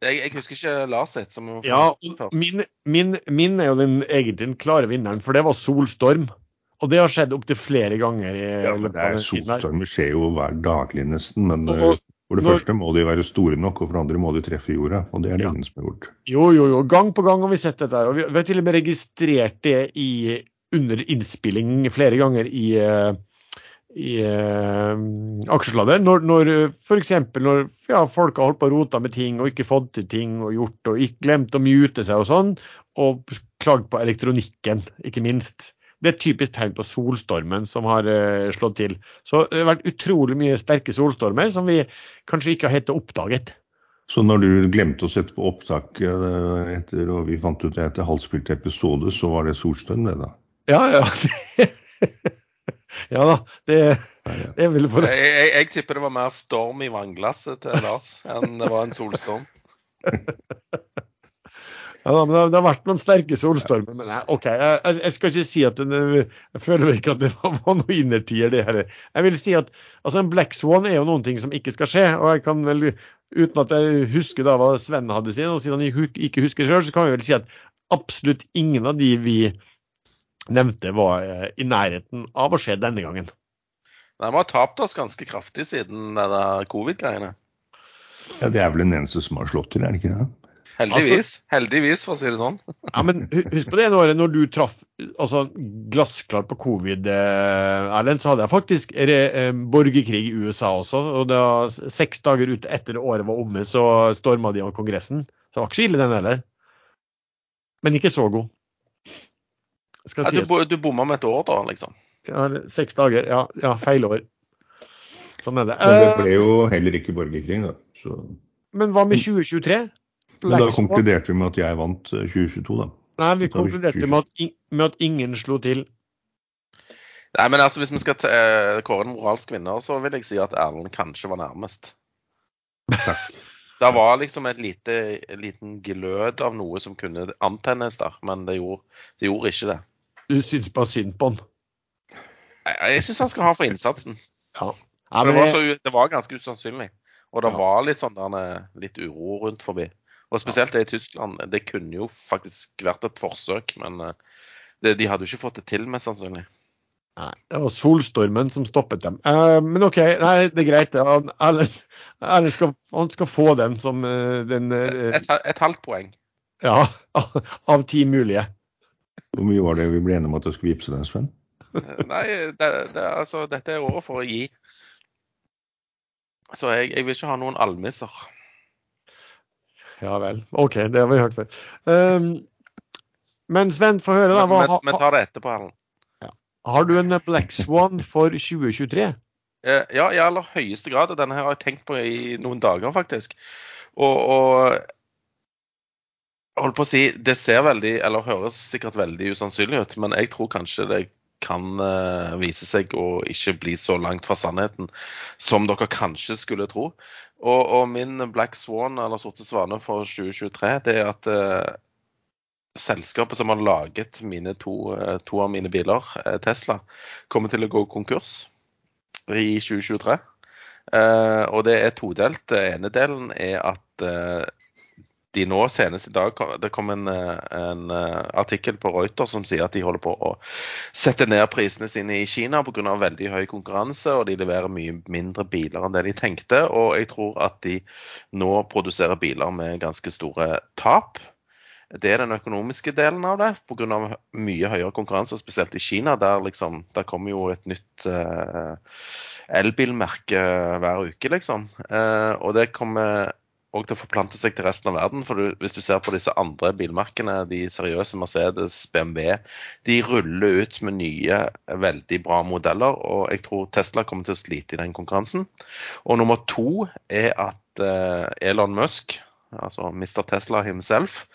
Jeg, jeg husker ikke Lars sitt. som Ja, min, min, min er jo den egentlig den klare vinneren, for det var solstorm. Og det har skjedd opptil flere ganger. i Ja, men det er. Solstormer skjer jo hver daglig nesten. Men Og- og, for det når- første må de være store nok, og for det andre må de treffe jorda. Og det er det Ja. ingen som har gjort. Jo, jo, jo. Gang på gang har vi sett dette. og Vi vi har til og med registrert det i, under innspilling flere ganger i, eh, i eh, aksjesladder. Når, når f.eks. når ja, folk har holdt på å rota med ting og ikke fått til ting og gjort og ikke glemt å mute seg og sånn, og klagd på elektronikken, ikke minst. Det er et typisk tegn på solstormen som har eh, slått til. Så det har vært utrolig mye sterke solstormer som vi kanskje ikke har helt oppdaget. Så når du glemte å sette på opptak øh, etter, og vi fant ut det etter halvspilt episode, så var det solstorm, det da? Ja, ja. *laughs* *laughs* ja da. Det, det er vel for Jeg, jeg, jeg tipper det var mer storm i vannglasset til Lars enn det var en solstorm. *laughs* Ja, da, men det, har vært noen sterke solstormer. Men nei, OK, jeg, jeg- skal ikke si at det, Jeg føler ikke at det *laughs* var, var noe innertier, det heller. Jeg vil si at altså en Black Swan er jo noen ting som ikke skal skje. Og jeg kan vel, uten at jeg husker da hva Sven hadde sin, og siden han ikke husker sjøl, så kan vi vel si at absolutt ingen av de vi nevnte, var eh, i nærheten av å skje denne gangen. De har tapt oss ganske kraftig siden covid-greiene. Ja, Det er vel den eneste som har slått til, er det ikke det? Heldigvis. Heldigvis, for å si det sånn. Ja, men husk på det året når du traff altså, glassklart på covid, eh, Erlend, så hadde jeg faktisk re, eh, borgerkrig i USA også. Og da, seks dager ut etter året var omme, så storma de av Kongressen. Så det var ikke så ille, den heller. Men ikke så god. Skal Ja, du, sies. du bomma med et år, da, liksom. Ja, seks dager. Ja, ja, feil år. Sånn er det. Men det Eh, ble jo heller ikke borgerkrig, da. Så, men hva med 2023? men da konkluderte vi med at jeg vant øh, 2022, da. Nei, vi konkluderte med at, med at ingen slo til. Nei, men altså, Hvis vi skal eh, kåre en moralsk vinner, så vil jeg si at Erlend kanskje var nærmest. Takk. Det var liksom et lite, en liten glød av noe som kunne antennes der, men det gjorde, det gjorde ikke det. Du syns bare synd på han. Jeg, syns han skal ha for innsatsen. Ja. Ja, men... det, var så, det var ganske usannsynlig. Og det Ja. var litt sånn der, eh, litt uro rundt forbi. Og spesielt det i Tyskland. Det kunne jo faktisk vært et forsøk, men eh, det, de hadde jo ikke fått det til, mest sannsynlig. nei, det var solstormen som stoppet dem. Uh, men OK, nei, det er greit. Han- Erlend Erlend skal, han skal få den som den uh, Et, et halvt poeng. Ja, *laughs* av ti mulige. Hvor mye var det vi ble enige om at du skulle vippse den, Sven? Eh, Nei, det, det, altså, dette er året for å gi. Så jeg, jeg vil ikke ha noen almisser. Ja vel. OK, det har vi hørt før. Um, men Sven, få høre, da. Hva, Men vi tar det etterpå, Erlend. har du en Black Swan for 2023? Eh, Ja, i aller høyeste grad. Og denne her har jeg tenkt på i noen dager, faktisk. Og, og holdt på å si, det ser veldig, eller høres sikkert veldig usannsynlig ut, men jeg tror kanskje det kan uh, vise seg å ikke bli så langt fra sannheten som dere kanskje skulle tro. Og, og min Black Swan, eller Sorte svane for 2023, det er at uh, selskapet som har laget to, uh, to av mine biler, Tesla, kommer til å gå konkurs i 2023. Eh, og det er todelt. Den ene delen er at de nå senest i dag Det kom en, en eh, artikkel på Reuters som sier at de holder på å sette ned prisene sine i Kina pga. veldig høy konkurranse, og de leverer mye mindre biler enn det de tenkte. Og jeg tror at de nå produserer biler med ganske store tap. Det er den økonomiske delen av det, pga. mye høyere konkurranse, spesielt i Kina. Der liksom, der kommer jo et nytt uh, elbilmerke hver uke, liksom. Uh, og det kommer òg til å forplante seg til resten av verden. For du, hvis du ser på disse andre bilmerkene, de seriøse Mercedes, BMW, de ruller ut med nye, veldig bra modeller. Og jeg tror Tesla kommer til å slite i den konkurransen. Og nummer to er at eh, Elon Musk, altså Mr. Tesla himself,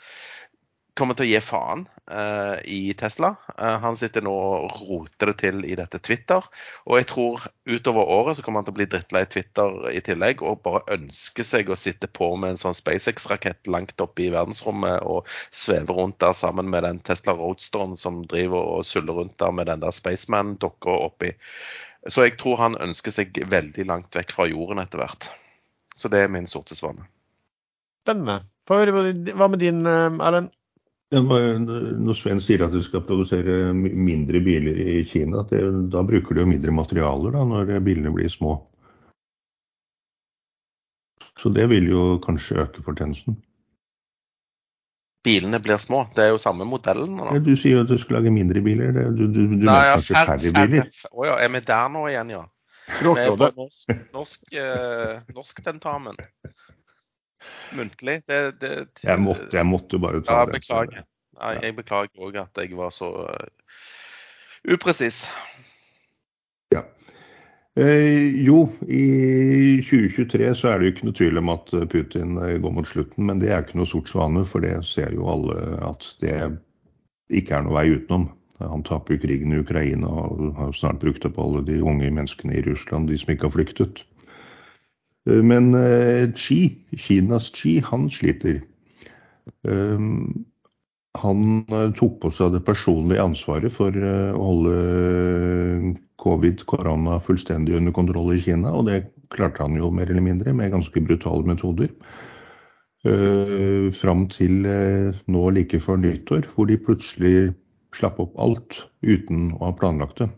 kommer til å gi faen uh, i Tesla. Uh, han sitter nå og roter det til i dette Twitter. Og jeg tror utover året så kommer han til å bli drittlei Twitter i tillegg og bare ønske seg å sitte på med en sånn SpaceX-rakett langt oppe i verdensrommet og sveve rundt der sammen med den Tesla Roadsteren som driver og suller rundt der med den der Spaceman-dokka oppi. Så jeg tror han ønsker seg veldig langt vekk fra jorden etter hvert. Så det er min sorte svane. Spennende. Hva med din, eh, Erlend? Når Sven sier at du skal produsere mindre biler i Kina, det, da bruker du jo mindre materialer da, når bilene blir små. Så det vil jo kanskje øke fortjenesten. Bilene blir små. Det er jo samme modellen. Ja, du sier jo at du skal lage mindre biler. Du, du, du Nei, ja, kanskje færre biler. Å ja, er vi der nå igjen, ja? Norsk, norsk, eh, norsk tentamen muntlig. Det, det, jeg, måtte, jeg, måtte, bare ta ja, det. Beklager. Ja, jeg beklager òg at jeg var så uh, upresis. Ja. Eh, jo, i 2023 så er det jo ikke noe tvil om at Putin eh, går mot slutten, men det er ikke noe sort svane, for det ser jo alle at det ikke er noe vei utenom. Han taper jo krigen i Ukraina og har snart brukt opp alle de unge menneskene i Russland, de som ikke har flyktet. Eh, men eh, Xi, Kinas Xi, han sliter. Eh, han tok på seg det personlige ansvaret for å holde covid, korona, fullstendig under kontroll i Kina. Og det klarte han jo mer eller mindre med ganske brutale metoder. Fram til nå like før nyttår, hvor de plutselig slapp opp alt uten å ha planlagt det.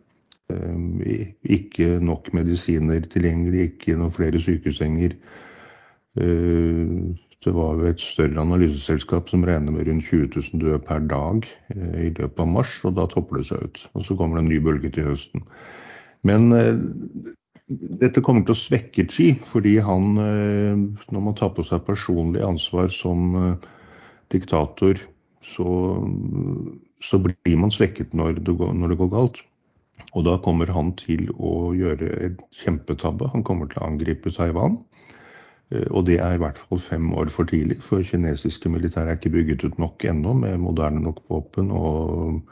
Eh, ikke nok medisiner tilgjengelig, ikke noen flere sykehussenger. Eh, det var jo et større analyseselskap som regner med rundt 20 000 døde per dag eh, i løpet av mars, og da topper det seg ut. Og så kommer det en ny bølge til høsten. Men dette kommer til å svekke Chi, fordi han, når man tar på seg personlig ansvar som diktator, så, så blir man svekket når det går, når det går galt. Og da kommer han til å gjøre et kjempetabbe. Han kommer til å angripe Taiwan. Eh, og det er i hvert fall fem år for tidlig, for kinesiske militære er ikke bygget ut nok ennå med moderne nok våpen og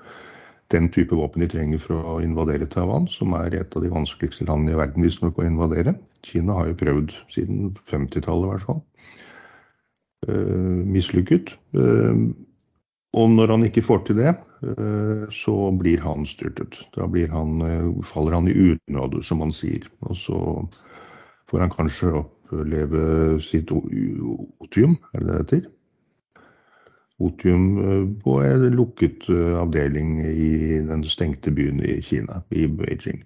den type våpen de trenger for å invadere Taiwan, som er et av de vanskeligste landene i verden visstnok å invadere. Kina har jo prøvd siden 50-tallet i hvert fall. Uh, mislykket. Uh, og når han ikke får til det, eh, så blir han styrtet. Da han, eh, faller han i unåde, som han sier. Og så får han kanskje oppleve sitt otium, er det det heter? Otium eh, på en lukket avdeling i den stengte byen i Kina, i Beijing.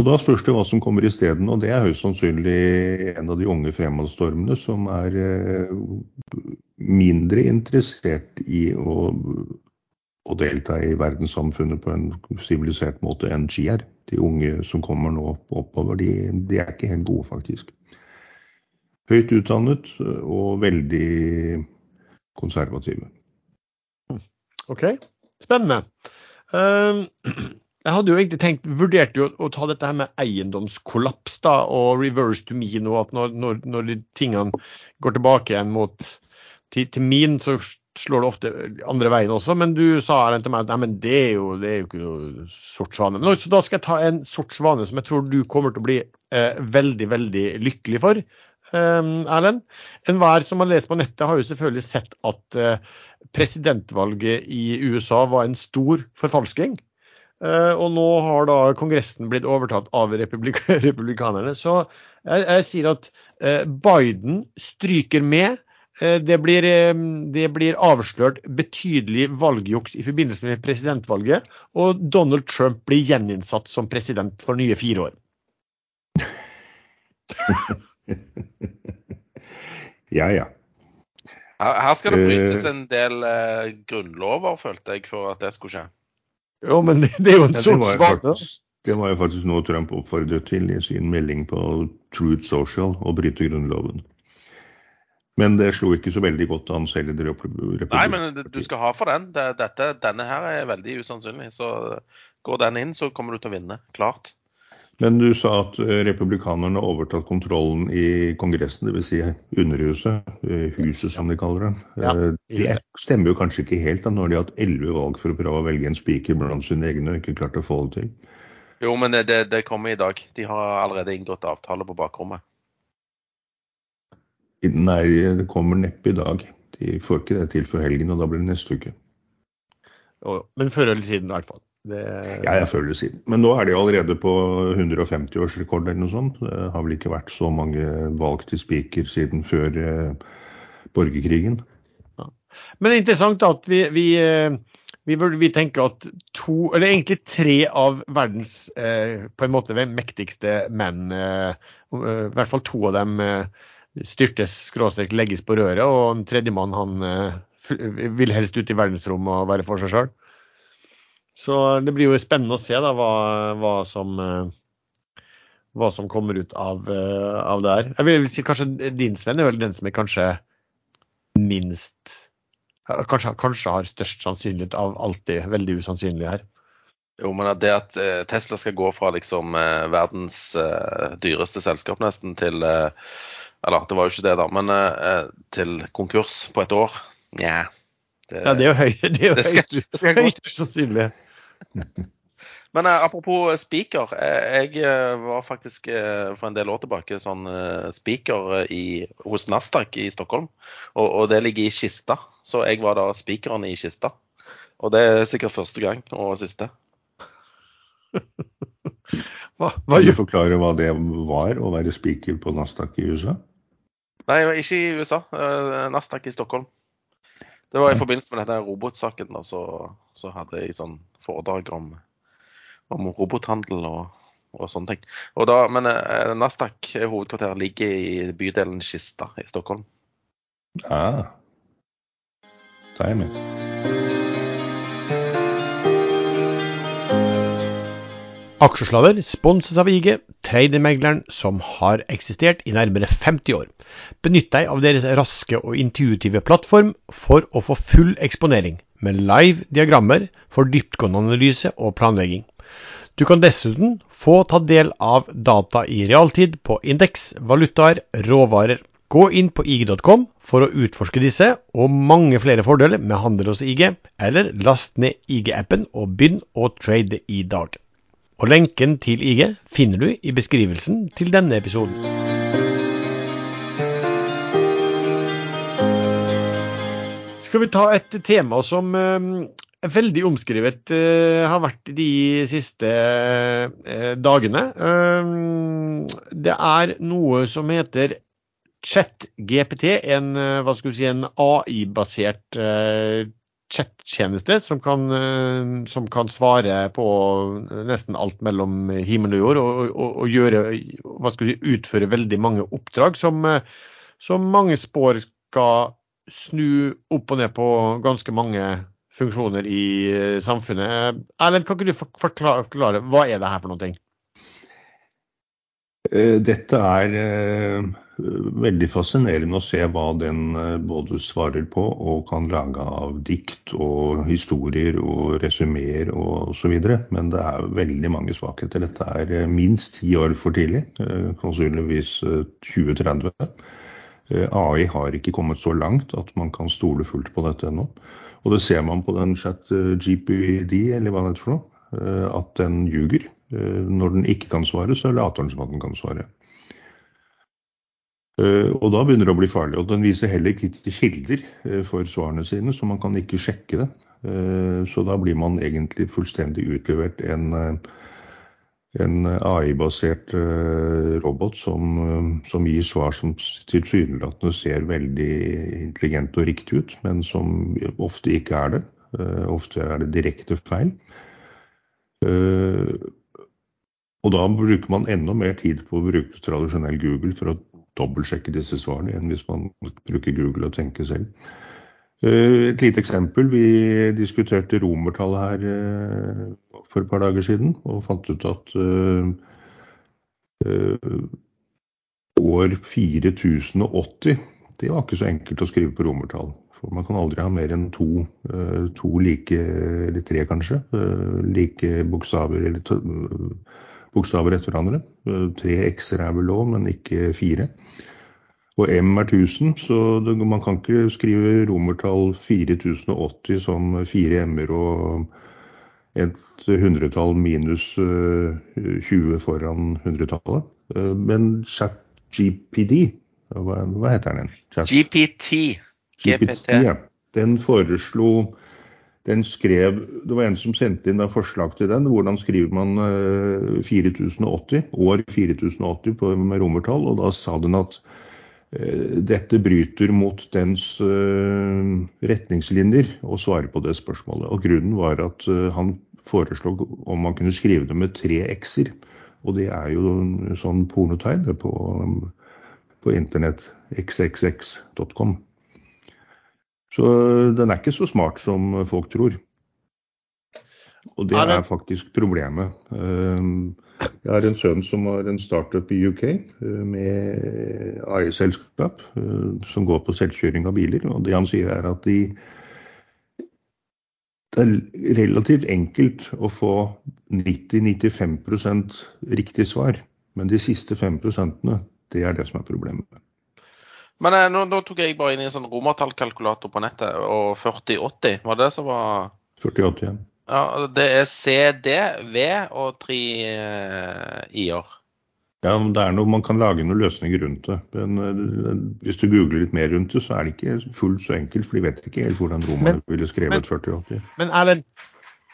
Og Da spørs det hva som kommer isteden. Og det er høyst sannsynlig en av de unge fremadstormene som er eh, mindre interessert i å, å delta i verdenssamfunnet på en sivilisert måte enn er. De unge som kommer nå oppover, de, de er ikke helt gode, faktisk. Høyt utdannet og veldig konservative. OK. Spennende. Uh, *clears throat* Jeg hadde jo egentlig tenkt, vurderte jo å ta dette her med eiendomskollaps da, og reverse to mean, og at når, når, når tingene går tilbake igjen mot, til, til, min, så slår det ofte andre veien også. Men du sa til meg at nei, det er, jo, det er jo ikke noe sort svane. Men, så da skal jeg ta en sort svane som jeg tror du kommer til å bli eh, veldig, veldig lykkelig for. Um, Erlend. Enhver som har lest på nettet, har jo selvfølgelig sett at uh, presidentvalget i USA var en stor forfalsking. Uh, og nå har da Kongressen blitt overtatt av republik *laughs* republikanerne. Så jeg, jeg, sier at uh, Biden stryker med. Uh, det, blir, det, blir, avslørt betydelig valgjuks i forbindelse med presidentvalget. Og Donald Trump blir gjeninnsatt som president for nye fire år. *laughs* ja, ja. Her skal det brytes en del grunnlover, følte jeg, for at det skulle skje. Jo, men det, det er jo en ja, sort svane. Det var jo faktisk noe Trump oppfordret til i sin melding på Truth Social, å bryte grunnloven. Men det slo ikke så veldig godt an selv i republikken. Nei, men du skal ha for den. Dette, denne her er veldig usannsynlig. Så går den inn, så kommer du til å vinne. Klart. Men du sa at eh, republikanerne har overtatt kontrollen i Kongressen, dvs. Si Underhuset, eh, huset som de kaller det. Ja, Eh, Det stemmer jo kanskje ikke helt da, når de har hatt elleve valg for å prøve å velge en spiker blant sine egne og ikke klart å få det til. Jo, men det, det kommer i dag. De har allerede inngått avtale på bakrommet. Nei, det kommer neppe i dag. De får ikke det til før helgen, og da blir det neste uke. Men før eller siden, i hvert fall. Det, Ja, jeg føler det siden. Men nå er de allerede på 150-årsrekord eller noe sånt. Det har vel ikke vært så mange valg til spiker siden før eh, borgerkrigen. Men det er interessant at vi, vi, eh, vi, vi tenker at to, eller egentlig tre av verdens eh, på en måte mektigste menn, i hvert fall to av dem styrtes, skråstrek, legges på røret, og en tredjemann han vil helst ut i verdensrommet og være for seg sjøl. Så det blir jo spennende å se da hva, hva som eh, hva som kommer ut av, eh, av det her. Jeg vil si kanskje din Sven er vel den som er kanskje minst Kanskje, kanskje har størst sannsynlighet av alt det veldig usannsynlige her. Jo, men det at eh, Tesla skal gå fra liksom verdens dyreste selskap nesten til Eller det var jo ikke det, da, men til konkurs på et år. Nja. Det, Ja, det er jo høy, *laughs* det er jo Det skal- høyst, skal høyst usannsynlig. *laughs* Men eh, apropos speaker. Eh, jeg eh, var faktisk eh, for en del år tilbake sånn eh, speaker eh, i, hos Nasdaq i Stockholm. Og, og det ligger i kista. Så jeg var da speakeren i kista. Og det er sikkert første gang og siste. *laughs* Hva, hva Kan du forklare hva det var å være spiker på Nasdaq i USA? Nei, ikke i USA. eh, Nasdaq i Stockholm. Det var i forbindelse med denne robotsaken. da, Så, så hadde jeg sånn foredrag om, om robothandel og, og sånne ting. Og da, men eh, Nasdaq hovedkvarter ligger i bydelen Kista i Stockholm. Ah. Timing. er. Aksjesladder sponses av IG, tradermegleren som har eksistert i nærmere 50 år. Benytt deg av deres raske og intuitive plattform for å få full eksponering, med live diagrammer for dyptgående analyse og planlegging. Du kan dessuten få ta del av data i realtid på indeks, valutaer, råvarer. Gå inn på ig.com for å utforske disse og mange flere fordeler med handel hos IG, eller last ned IG-appen og begynn å trade i dag. Og lenken til IG finner du i beskrivelsen til denne episoden. Skal vi ta et tema som eh, er veldig omskrevet, eh, har vært de siste eh, dagene. Eh, det er noe som heter ChatGPT, en, eh, si, en AI-basert chattjeneste som som kan svare på nesten alt mellom himmel og jord, og, og, og gjøre, si, utføre veldig mange oppdrag som, som mange spår skal snu opp og ned på ganske mange funksjoner i eh, samfunnet. Erlend, kan ikke du forklare, hva er det her for noe? ting? Dette er eh, veldig fascinerende å se hva den eh, både svarer på og kan lage av dikt og historier og resumeer og osv. Men det er veldig mange svakheter. Dette er eh, minst ti år for tidlig, eh, sannsynligvis eh, 2030. Eh, AI har ikke kommet så langt at man kan stole fullt på dette ennå. Og det ser man på den chat eh, GPD, eller hva det heter for noe, eh, at den ljuger. Når den ikke kan svare, så later den som at den kan svare. Og da begynner det å bli farlig. Og den viser heller ikke til kilder for svarene sine, så man kan ikke sjekke det. Så da blir man egentlig fullstendig utlevert en, en AI-basert eh, robot som, eh, som gir svar som tilsynelatende ser veldig intelligent og riktig ut, men som ofte ikke er det. Eh, Ofte er det direkte feil. Eh, Og da bruker man enda mer tid på å bruke tradisjonell Google for å dobbeltsjekke disse svarene enn hvis man bruker Google og tenker selv. Eh, Et lite eksempel. Vi diskuterte romertallet her eh, for et par dager siden og fant ut at eh, år 4080 det var ikke så enkelt å skrive på romertall. For man kan aldri ha mer enn to, to like, eller tre kanskje, like bokstaver eller bokstaver etter hverandre. Tre x-er er vel lov, men ikke fire. Og M er 1000, så det, man kan ikke skrive romertall 4080 som fire m-er og et hundretall minus eh, 20 foran hundretallet. Eh, men ChatGPD, hva, hva heter den? Chat- GPT. GPT. ja. Den foreslo den skrev, Det var en som sendte inn da forslag til den. Hvordan skriver man eh, 4080, år 4080 på, med romertall? Og da sa den at eh, dette bryter mot dens eh, retningslinjer å svare på det spørsmålet. Og grunnen var at eh, han foreslo om man kunne skrive det med tre x-er. Og det er jo sånn pornotegn på, på internett. xxx.com. Så den er ikke så smart som folk tror. Og det det- er faktisk problemet. Jeg har en sønn som har en startup i UK uh, med AI-selskap uh, som går på selvkjøring av biler. Og det han sier er at de, det er relativt enkelt å få 90-95% riktig svar. Men de siste 5% det er det som er problemet. Men eh, nå, nå tok jeg bare inn i en sånn romertallkalkulator på nettet, og 4080 var det det som var 48 igjen. Ja, det er CD, V og tre eh, i-er. Ja, men det er noe, Man kan lage noen løsninger rundt det. Men eh, hvis du googler litt mer rundt det, så er det ikke fullt så enkelt. For de vet ikke helt hvordan romerne Men- ville skrevet 4080. Men Erlend,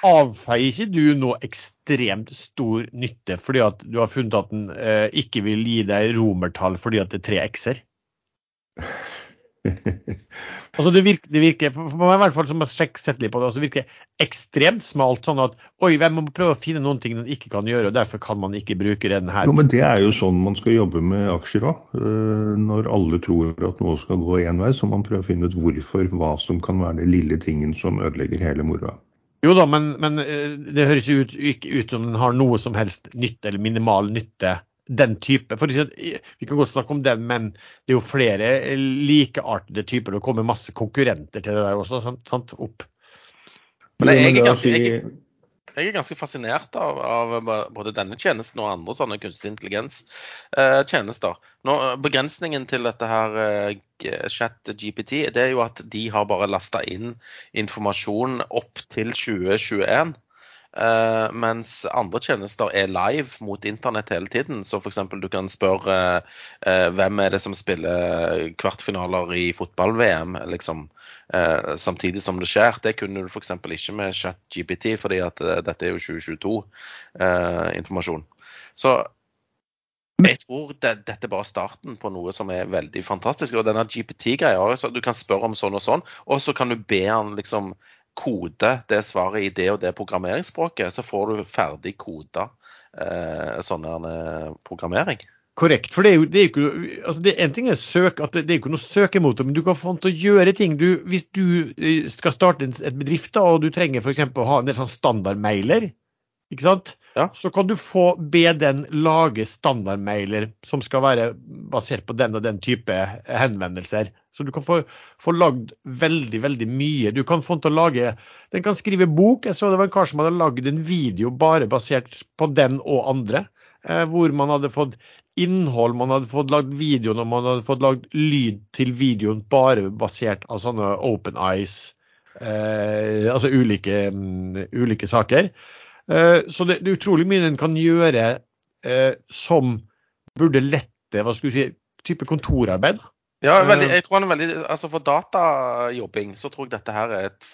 avfeier ikke du nå ekstremt stor nytte fordi at du har funnet at den eh, ikke vil gi deg romertall fordi at det er tre x-er? *laughs* Altså det virker, det virker for meg i hvert fall som har sett litt på det, altså det virker ekstremt smalt. Sånn at oi, hvem må prøve å finne noen ting den ikke kan gjøre, og derfor kan man ikke bruke den her. Jo, men Det er jo sånn man skal jobbe med aksjer òg. Når alle tror at noe skal gå én vei, så man prøve å finne ut hvorfor, hva som kan være den lille tingen som ødelegger hele moroa. Jo da, men, men eh, det høres jo ut, ikke ut som den har noe som helst nytte, eller minimal nytte, den type. For eh, Vi kan godt snakke om den, men det er jo flere eh, likeartede typer. Det kommer masse konkurrenter til det der også. sant? sant? Opp. Men jeg, jeg, er ganske, jeg, jeg er ganske fascinert av, av både denne tjenesten og andre sånne kunstig intelligens-tjenester. begrensningen til dette her eh, chat GPT, det er jo at de har bare lasta inn informasjon opp til 2021. eh, mens andre tjenester er live mot internett hele tiden. Så f.eks. du kan spørre uh, hvem er det som spiller kvartfinaler i fotball-VM, liksom, uh, samtidig som det skjer. Det kunne du f.eks. ikke med ChatGPT, fordi at dette er jo 2022-informasjon. så jeg tror det, dette er bare starten på noe som er veldig fantastisk. Og denne GPT-greia Du kan spørre om sånn og sånn, og så kan du be han liksom kode det svaret i det og det programmeringsspråket. Så får du ferdig koda eh, sånn eh, programmering. Korrekt. For det er jo, det er ikke altså det, En ting er søk, at det, det er ikke noe søkemotor, men du kan få til å gjøre ting. Du, hvis du eh, skal starte et bedrift da, og du trenger f.eks. å ha en del sånn standardmailer, ikke sant? Ja. så kan du få be den lage standardmailer som skal være basert på den og den type henvendelser. Så du kan få, få lagd veldig, veldig mye. Du kan få den til å lage Den kan skrive bok. Jeg så det var en kar som hadde lagd en video bare basert på den og andre. Eh, hvor man hadde fått innhold, man hadde fått lagd videoen, og man hadde fått lagd lyd til videoen bare basert av sånne open eyes. Eh, altså ulike, um, ulike saker. Eh, så det, det er utrolig mye den kan gjøre eh, som burde lette hva skal du si, type kontorarbeid. Ja, veldig, Eh. jeg tror han er veldig, altså For datajobbing så tror jeg dette her er et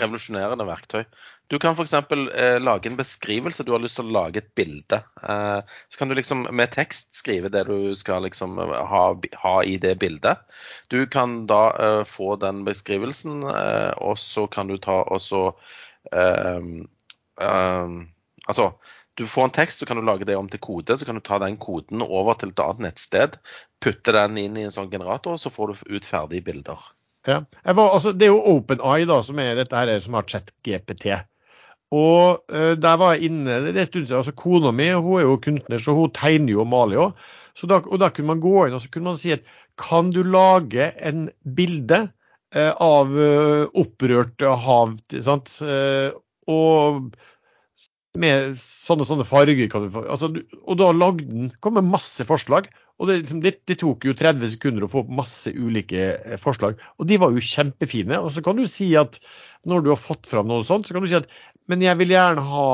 revolusjonerende verktøy. Du kan f.eks. Eh, lage en beskrivelse. Du har lyst til å lage et bilde. Eh, så kan du liksom med tekst skrive det du skal liksom ha, ha i det bildet. Du kan da eh, få den beskrivelsen, eh, og så kan du ta og så eh, Altså, du får en tekst, så kan du lage det om til kode. Så kan du ta den koden over til et annet nettsted, putte den inn i en sånn generator, så får du ut ferdige bilder. Ja. Var, altså, det er jo OpenEye da, som er dette her som har ChatGPT. Og uh, der var jeg inne det er en stund siden, altså Kona mi hun er jo kunstner, så hun tegner jo og maler jo. Og da kunne man gå inn og så kunne man si at kan du lage en bilde uh, av uh, opprørt hav? Sant? Og med sånne, sånne farger. altså, Og da lagde den, kom med masse forslag. Og det, liksom, det, det, tok jo 30 sekunder å få opp masse ulike eh, forslag. Og de var jo kjempefine. Og så kan du si at når du har fått fram noe sånt, så kan du si at men jeg vil gjerne ha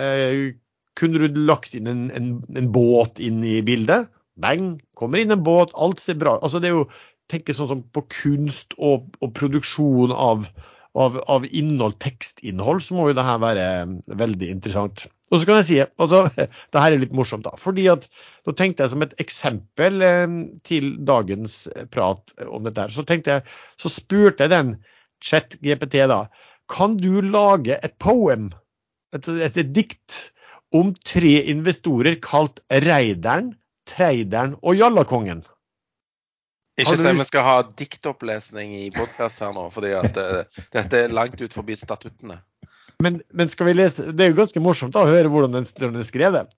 eh, Kunne du lagt inn en, en, en, båt inn i bildet? Bang! Kommer inn en båt, alt ser bra Altså det er jo tenke sånn som på kunst og, og produksjon av, av, av, innhold, tekstinnhold, så må jo det her være eh, veldig interessant. Og så kan jeg si, altså, *laughs* det her er litt morsomt, da. fordi at Nå tenkte jeg som et eksempel eh, til dagens prat om dette, her, så tenkte jeg, så spurte jeg den chat-GPT da, kan du lage et poem, et, et dikt, om tre investorer kalt Reideren, Treideren og Jallakongen? Ikke si vi skal ha diktopplesning i podkast her nå, fordi det, dette er langt ut forbi statuttene. Men, men, skal vi lese Det er jo ganske morsomt da, å høre hvordan den, den er skrevet.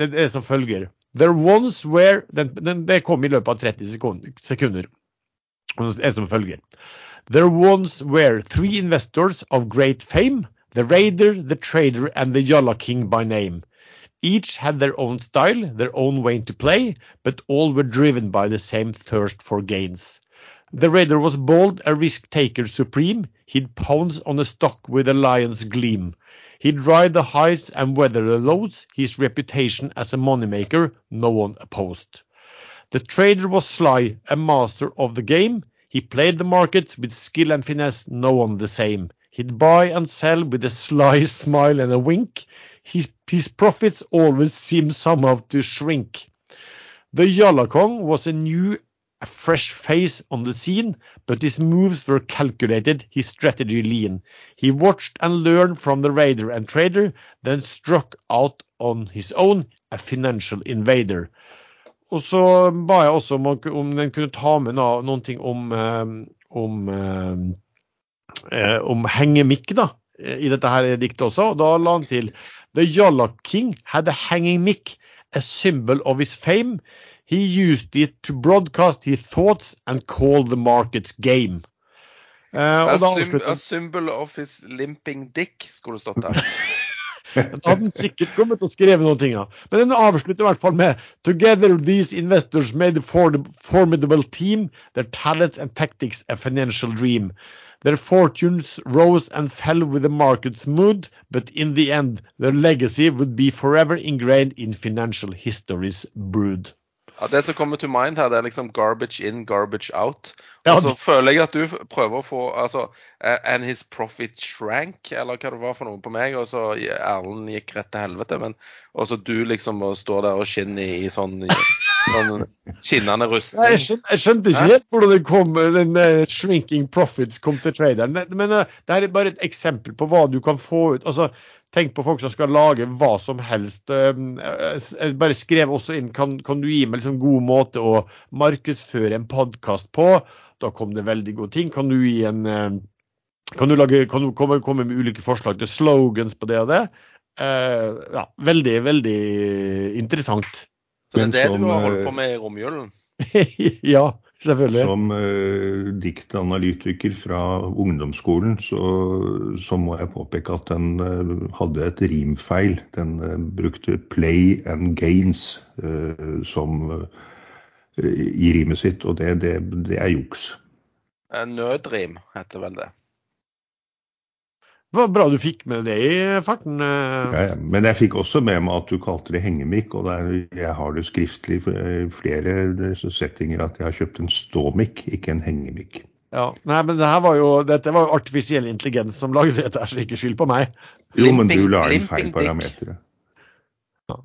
Det er som følger. There once were den, den, Det kom i løpet av 30 sekunder. sekunder. Det er som følger. There once were three investors of great fame. The Raider, the Trader and the Yalla King by name. Each had their own style, their own way to play, but all were driven by the same thirst for gains. The raider was bold, a risk taker supreme. He'd pounce on a stock with a lion's gleam. He'd ride the heights and weather the lows. His reputation as a moneymaker no one opposed. The trader was sly, a master of the game. He played the markets with skill and finesse, no one the same. He'd buy and sell with a sly *laughs* smile and a wink his, his profits always seem somehow to shrink. The Jalakong was a new, a fresh face on the scene, but his moves were calculated, his strategy lean. He watched and learned from the raider and trader, then struck out on his own, a financial invader. Og så ba jeg også om, om den kunne ta med noen ting om, um, om, um, eh, om hengemikk da, i dette her diktet også. og Da la han til The Yalla King had a hanging mic, a symbol of his fame. He used it to broadcast his thoughts and call the markets game. Uh, a, sym a, symbol of his limping dick, skulle det stått der. *laughs* Den hadde han sikkert kommet og skrevet noen ting Ja. Men den avslutter i hvert fall med Together these investors made a formidable team, their talents and tactics a financial dream. Their fortunes rose and fell with the market's mood, but in the end, their legacy would be forever ingrained in financial history's brood. Ja, Det som kommer to mind her, det er liksom garbage in, garbage out. Og så føler jeg at du prøver å få altså, And his profit shrank, eller hva det var for noe på meg. Og så Erlend gikk rett til helvete. Men også du liksom står der og skinner i, i sånn, sånn skinnende rustning. Jeg skjønte, jeg skjønte ikke helt hvordan det kom, den uh, shrinking profits kom til traderen. Men uh, det her er bare et eksempel på hva du kan få ut. altså Tenk på folk som skal lage hva som helst. Ehm, bare skrev også inn kan, kan du gi meg liksom god måte å markedsføre en podkast på. Da kom det veldig gode ting. Kan du gi en ehm, kan du, lage, kan du komme, komme, med ulike forslag til slogans på det og det? Uh, ja, veldig, veldig interessant. Så det er det som, du har holdt på med i romjulen? *laughs* ja. Selvfølgelig. Som uh, diktanalytiker fra ungdomsskolen, så, så, må jeg påpeke at den uh, hadde et rimfeil. Den uh, brukte 'play and gains' som i rimet sitt, og det, det, det er juks. Nødrim heter vel det. Det var bra du fikk med det i farten. Eh. Ja, ja. Men jeg fikk også med meg at du kalte det hengemikk. Og der, jeg har det skriftlig i flere settinger at jeg har kjøpt en ståmikk, ikke en hengemikk. Ja, nei, men det var jo, Dette var jo artifisiell intelligens som lagde dette, så ikke skyld på meg. Jo, men du la inn feil parametere. Ja.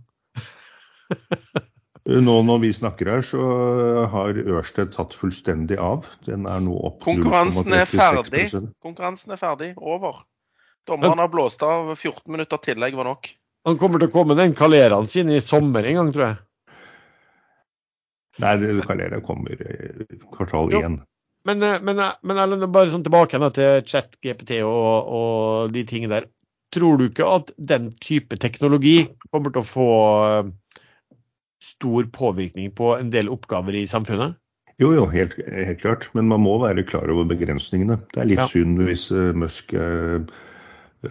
*laughs* Nå når vi snakker her, så har Ørsted tatt fullstendig av. Den er nå opp Konkurransen er ferdig. Konkurransen er ferdig. Over. Dommeren har blåst av 14 minutter tillegg var nok. Han kommer til å komme den kaleraen sin i sommer en gang, tror jeg. Nei, kalera kommer i kvartal én. Men, eh, men, eh, men Erlend, bare sånn tilbake til chat, GPT og, og, de tingene der. Tror du ikke at den type teknologi kommer til å få eh, stor påvirkning på en del oppgaver i samfunnet? Jo, jo, helt, helt klart. Men man må være klar over begrensningene. Det er litt ja. synd hvis uh, Musk uh,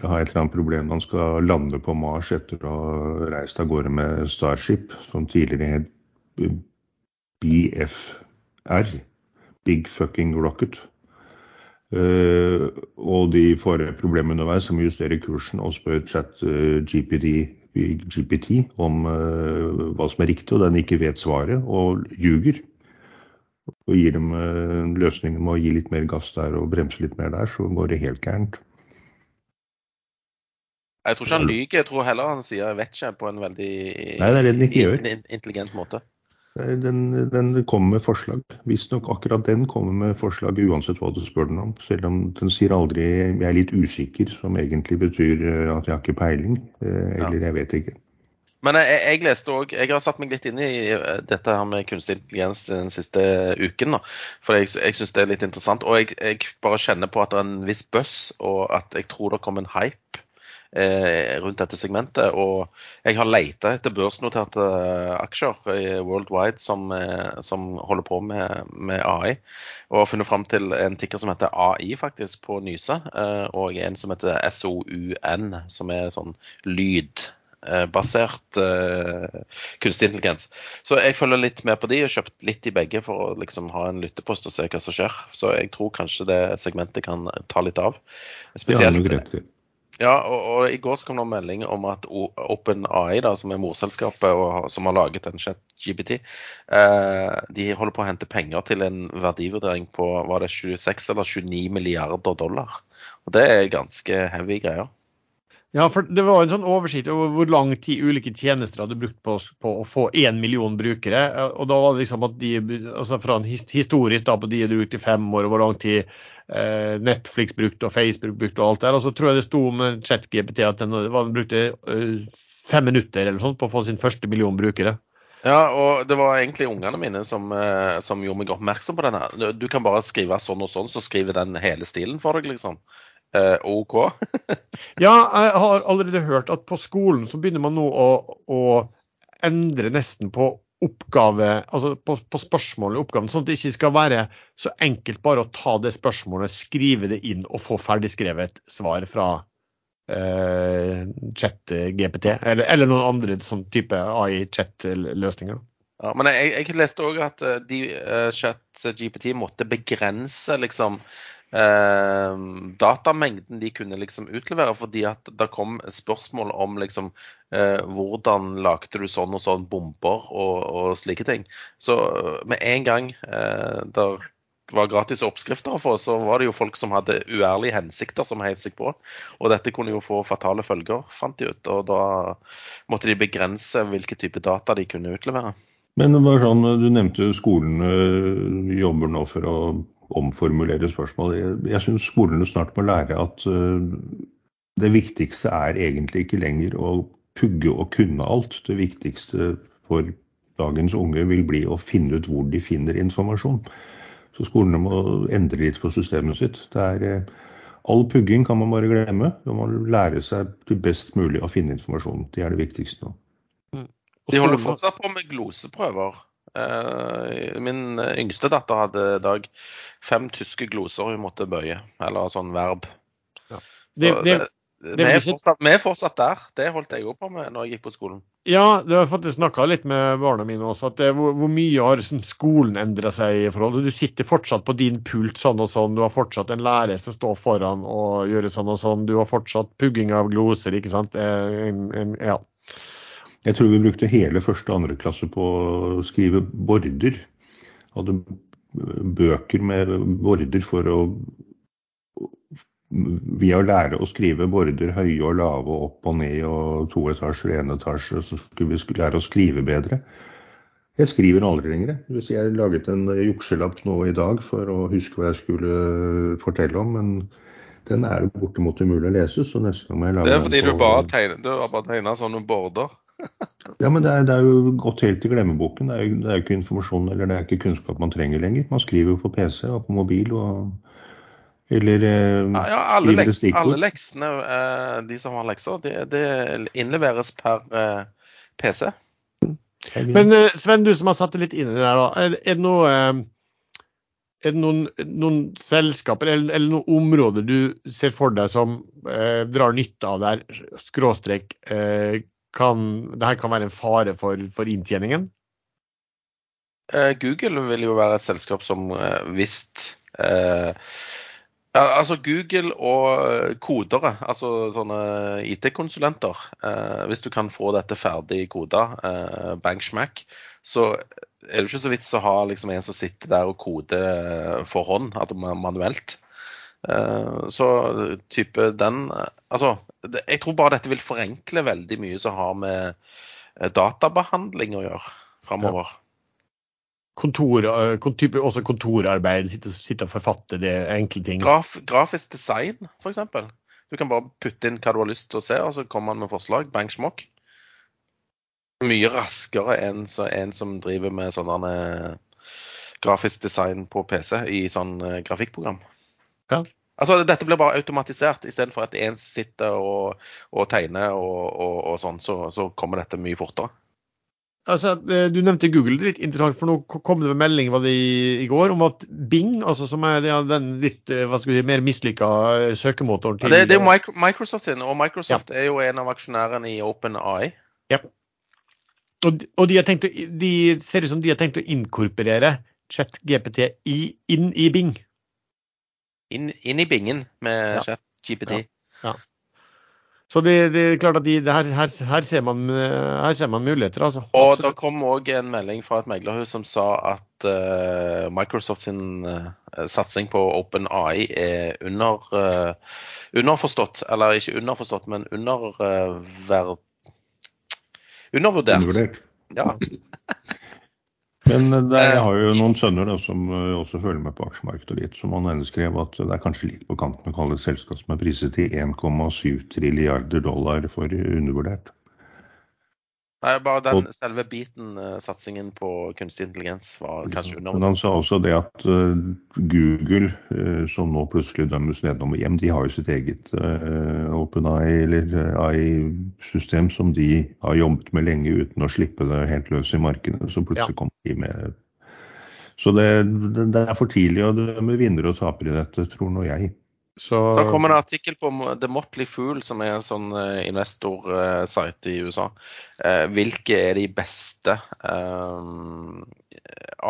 ha et eller annet problem når han skal lande på Mars etter å ha reist av gårde med Starship, som tidligere het BFR. Big Fucking Rocket. Uh, og de får problemer underveis som justerer kursen og spør chat uh, GPT, GPT, om uh, hva som er riktig, og den ikke vet svaret, og ljuger. Og gir dem løsningen med å gi litt mer gass der og bremse litt mer der, så går det helt gærent. Jeg tror ikke han lyver, jeg tror heller han sier 'jeg vet ikke' på en veldig Nei, det det gjør. intelligent måte. Den, den kommer med forslag. Visstnok akkurat den kommer med forslag uansett hva du spør den om. Selv om den sier aldri 'jeg er litt usikker', som egentlig betyr eh, at jeg har ikke peiling. Eh, eller ja. jeg vet ikke. Men jeg, jeg leste òg Jeg har satt meg litt inn i eh, dette her med kunstig intelligens den siste uken. Da. For jeg, jeg syns det er litt interessant. Og jeg, jeg, bare kjenner på at det er en viss buzz, og at jeg tror det kommer en hype rundt dette segmentet. Og jeg har leita etter børsnoterte aksjer worldwide som, eh, som holder på med, med, AI. Og har funnet fram til en tikker som heter AI faktisk på Nyse, eh, og en som heter SOUN, som er sånn lyd basert uh, kunstig intelligens. Så jeg følger litt med på de og kjøpt litt i begge for å liksom ha en lyttepost og se hva som skjer. Så jeg tror kanskje det segmentet kan ta litt av. Spesielt, ja, ja, og, og, i går så kom det en melding om at OpenAI, som er morselskapet og som har laget en chat-GPT, eh, de holder på å hente penger til en verdivurdering på var det 26 eller 29 milliarder dollar. Og det er ganske heavy greier. Ja, for det var en sånn oversikt over hvor lang tid ulike tjenester hadde brukt på, på å få én million brukere. Og da var det liksom at de, altså fra en historisk da på de hadde brukt i fem år, og hvor lang tid eh, Netflix brukte og Facebook brukte og alt der. Og så tror jeg det sto med ChatGPT at den, den brukte eh, fem minutter eller sånt på å få sin første million brukere. Ja, og det var egentlig ungene mine som, eh, som gjorde meg oppmerksom på denne. Du kan bare skrive sånn og sånn, så skriver den hele stilen for deg, liksom. Uh, OK? ja, jeg har allerede hørt at på skolen så begynner man nå å, å endre nesten på oppgave, altså på, på spørsmålet i oppgaven, sånn at det ikke skal være så enkelt bare å ta det spørsmålet, skrive det inn og få ferdigskrevet svar fra eh, chat-GPT, eller, eller, noen andre sånn type AI-chat-løsninger. Ja, men jeg, jeg leste òg at eh, de uh, chat-GPT måtte begrense liksom eh, datamengden de kunne liksom utlevere, fordi at det kom spørsmål om liksom eh, hvordan lagde du sånn og sånn bomber og, og slike ting. Så eh, med en gang eh, der var gratis oppskrifter å få, så var det jo folk som hadde uærlige hensikter som heiv seg på. Og dette kunne jo få fatale følger, fant de ut. Og da måtte de begrense hvilke type data de kunne utlevere. Men det var sånn, Du nevnte skolen eh, jobber nå for å omformulere spørsmål. Jeg, jeg syns skolene snart må lære at uh, det viktigste er egentlig ikke lenger å pugge og kunne alt. Det viktigste for dagens unge vil bli å finne ut hvor de finner informasjon. Så skolene må endre litt på systemet sitt. Det er, uh, all pugging kan man bare glemme. Man må lære seg til best mulig å finne informasjon. Det er det viktigste nå. Mm. De holder fortsatt på med gloseprøver. Uh, min yngste datter hadde i dag fem tyske gloser hun måtte bøye, eller sånn verb. Ja. Det, det, det, vi, er fortsatt, vi, er fortsatt, der. Det holdt jeg òg på med når jeg gikk på skolen. Ja, det har faktisk snakka litt med barna mine også, at det, hvor, hvor, mye har liksom, skolen endra seg i forhold Du sitter fortsatt på din pult sånn og sånn, du har fortsatt en lærer som står foran og gjør sånn og sånn, du har fortsatt pugging av gloser, ikke sant. En, en, ja. Jeg tror vi brukte hele første og andre klasse på å skrive border. Hadde bøker med border for å Via å lære å skrive border høye og lave, opp og ned og to etasjer, én etasje, så skulle vi lære å skrive bedre. Jeg skriver aldri lenger. Hvis jeg laget en jukselapp nå i dag for å huske hva jeg skulle fortelle om, men den er bortimot umulig å lese. så neste gang jeg lager Det er fordi du bare tegner, du har bare tegna sånne border? Ja, men det er, det er, jo gått helt i glemmeboken. Det er, jo, det er jo ikke informasjon eller det er ikke kunnskap man trenger lenger. Man skriver jo på PC og på mobil og eller eh, ja, ja, alle, leks, alle leksene, eh, de som har lekser, det, de innleveres per eh, PC. Men Sven, du som har satt det litt inn i det der, da. Er, er det noe er det noen, noen selskaper eller, eller, noen områder du ser for deg som eh, drar nytte av det her, skråstrek, eh, kan, det kan være en fare for, for inntjeningen? Eh, Google vil jo være et selskap som eh, visst eh, Altså Google og kodere, altså sånne IT-konsulenter. Eh, hvis du kan få dette ferdig koda, eh, bank så er det ikke så vits å ha liksom, en som sitter der og koder for hånd, altså manuelt. Eh, så type den Altså, jeg tror bare dette vil forenkle veldig mye som har med eh, databehandling å gjøre framover. Ja kontor, eh, type, også kontorarbeid, sitte, sitte, og forfatte det enkle ting. Graf, grafisk design, f.eks. Du kan bare putte inn hva du har lyst til å se, og så kommer man med forslag. Bang smokk. Mye raskere enn en som driver med sånn grafisk design på PC i sånn grafikkprogram. Ja. Altså, Dette blir bare automatisert, istedenfor at én sitter og, og tegner og, og, og sånn, så, så kommer dette mye fortere. Altså, eh, du nevnte Google. Det er litt interessant, for nå kom det en melding var det i, går om at Bing, altså som er den litt eh, hva skal vi si, mer mislykka eh, søkemotoren til ja, det, det, er jo Microsoft sin, og Microsoft ja. er jo en av aksjonærene i OpenAI. Ja. Og, og de, tenkt, de, ser ut som de har tenkt å inkorporere ChatGPT inn i Bing. Inn, inn i bingen med ja. GPT. Ja. ja. Så det, det, er klart at de, her, her, her, ser man, her, ser man, muligheter, altså. Og Absolutt. det kom òg en melding fra et meglerhus som sa at uh, Microsoft sin uh, satsing på OpenAI er under, uh, underforstått. Eller ikke underforstått, men underverd... Undervurdert. Undervurdert. Ja. *laughs* Men eh, jeg har jo noen sønner da, som eh, også følger med på aksjemarkedet litt, som han skrev at det er kanskje litt på kanten å kalle et selskap som er priset til 1,7 trilliarder dollar for undervurdert. Nei, bare den og, selve biten, uh, satsingen på kunstig intelligens, var kanskje under. Men han sa også det at uh, Google, uh, som nå plutselig dømmes nedover hjem, de har jo sitt eget OpenAI eller AI-system som de har jobbet med lenge uten å slippe det helt løs i markedet. Så plutselig ja. kom de med Så det, det, det, er for tidlig å dømme vinnere og tapere i dette, tror nå jeg. Så... Da det en artikkel på The Motley Fool, som er en sånn uh, investorsite i USA. Uh, hvilke er de beste uh,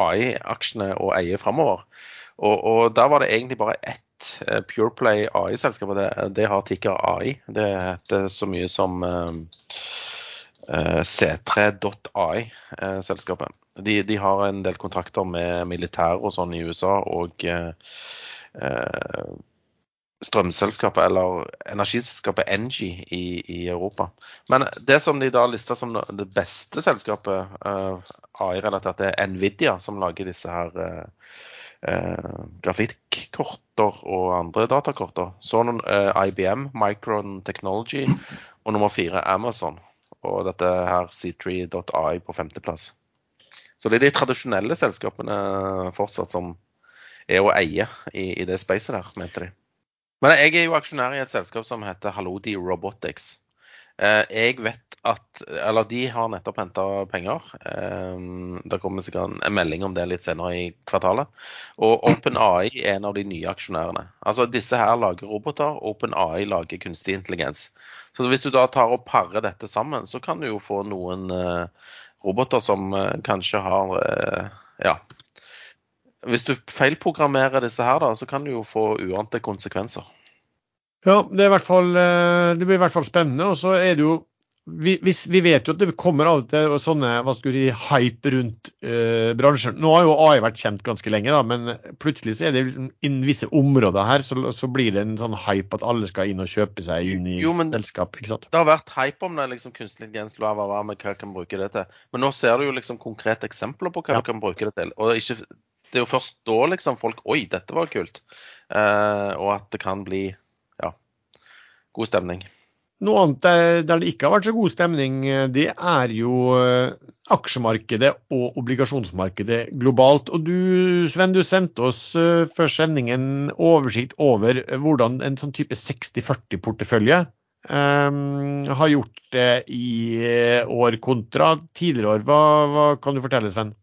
AI-aksjene å eie framover? Og, og, der var det egentlig bare ett Pureplay AI-selskap, og det, det, har tikker AI. Det heter så mye som C3.ai, selskapet. De, de, har en del kontrakter med militære og sånn i USA, og strømselskapet eller energiselskapet Engie i, i, Europa. Men det som de da lista som det beste selskapet uh, AI-relatert, er Nvidia, som lager disse her uh, uh, grafikkorter og andre datakorter. Så noen IBM, Micron Technology og nummer fire Amazon. Og dette her C3.ai på femteplass. Så det er de tradisjonelle selskapene fortsatt som er å eie i, i det spacet der, mente de. Men jeg er jo aksjonær i et selskap som heter Halodi Robotics. Eh, jeg vet at Eller de har nettopp henta penger. Eh, det kommer sikkert en melding om det litt senere i kvartalet. Og OpenAI er en av de nye aksjonærene. Altså Disse her lager roboter, OpenAI lager kunstig intelligens. Så hvis du da tar og parer dette sammen, så kan du jo få noen eh, roboter som kanskje har ja, hvis du feilprogrammerer disse her, da, så kan du jo få uante konsekvenser. Ja, det, fall, eh, det, blir i hvert fall spennende. Og så er det jo vi, vi, vet jo at det kommer til sånne hva skulle de, hype rundt uh, bransjen. Nå har jo AI vært kjent ganske lenge, da, men plutselig så er det liksom innen visse områder her så, så, blir det en sånn hype at alle skal inn og kjøpe seg inn i jo, men, selskap. ikke sant? Det har vært hype om det, liksom kunstig intelligens, hva, hva, hva, hva kan bruke det til. Men nå ser du jo liksom konkrete eksempler på hva ja. du kan bruke det til. Og ikke det er jo først da liksom folk Oi, dette var kult. Uh, og at det kan bli ja, god stemning. Noe annet der, det ikke har vært så god stemning, eh, det er jo eh, aksjemarkedet og obligasjonsmarkedet globalt. Og du Sven, du sendte oss før sendingen oversikt over hvordan en sånn type 60-40-portefølje um, har gjort det i år kontra tidligere år. Hva, hva kan du fortelle, Sven?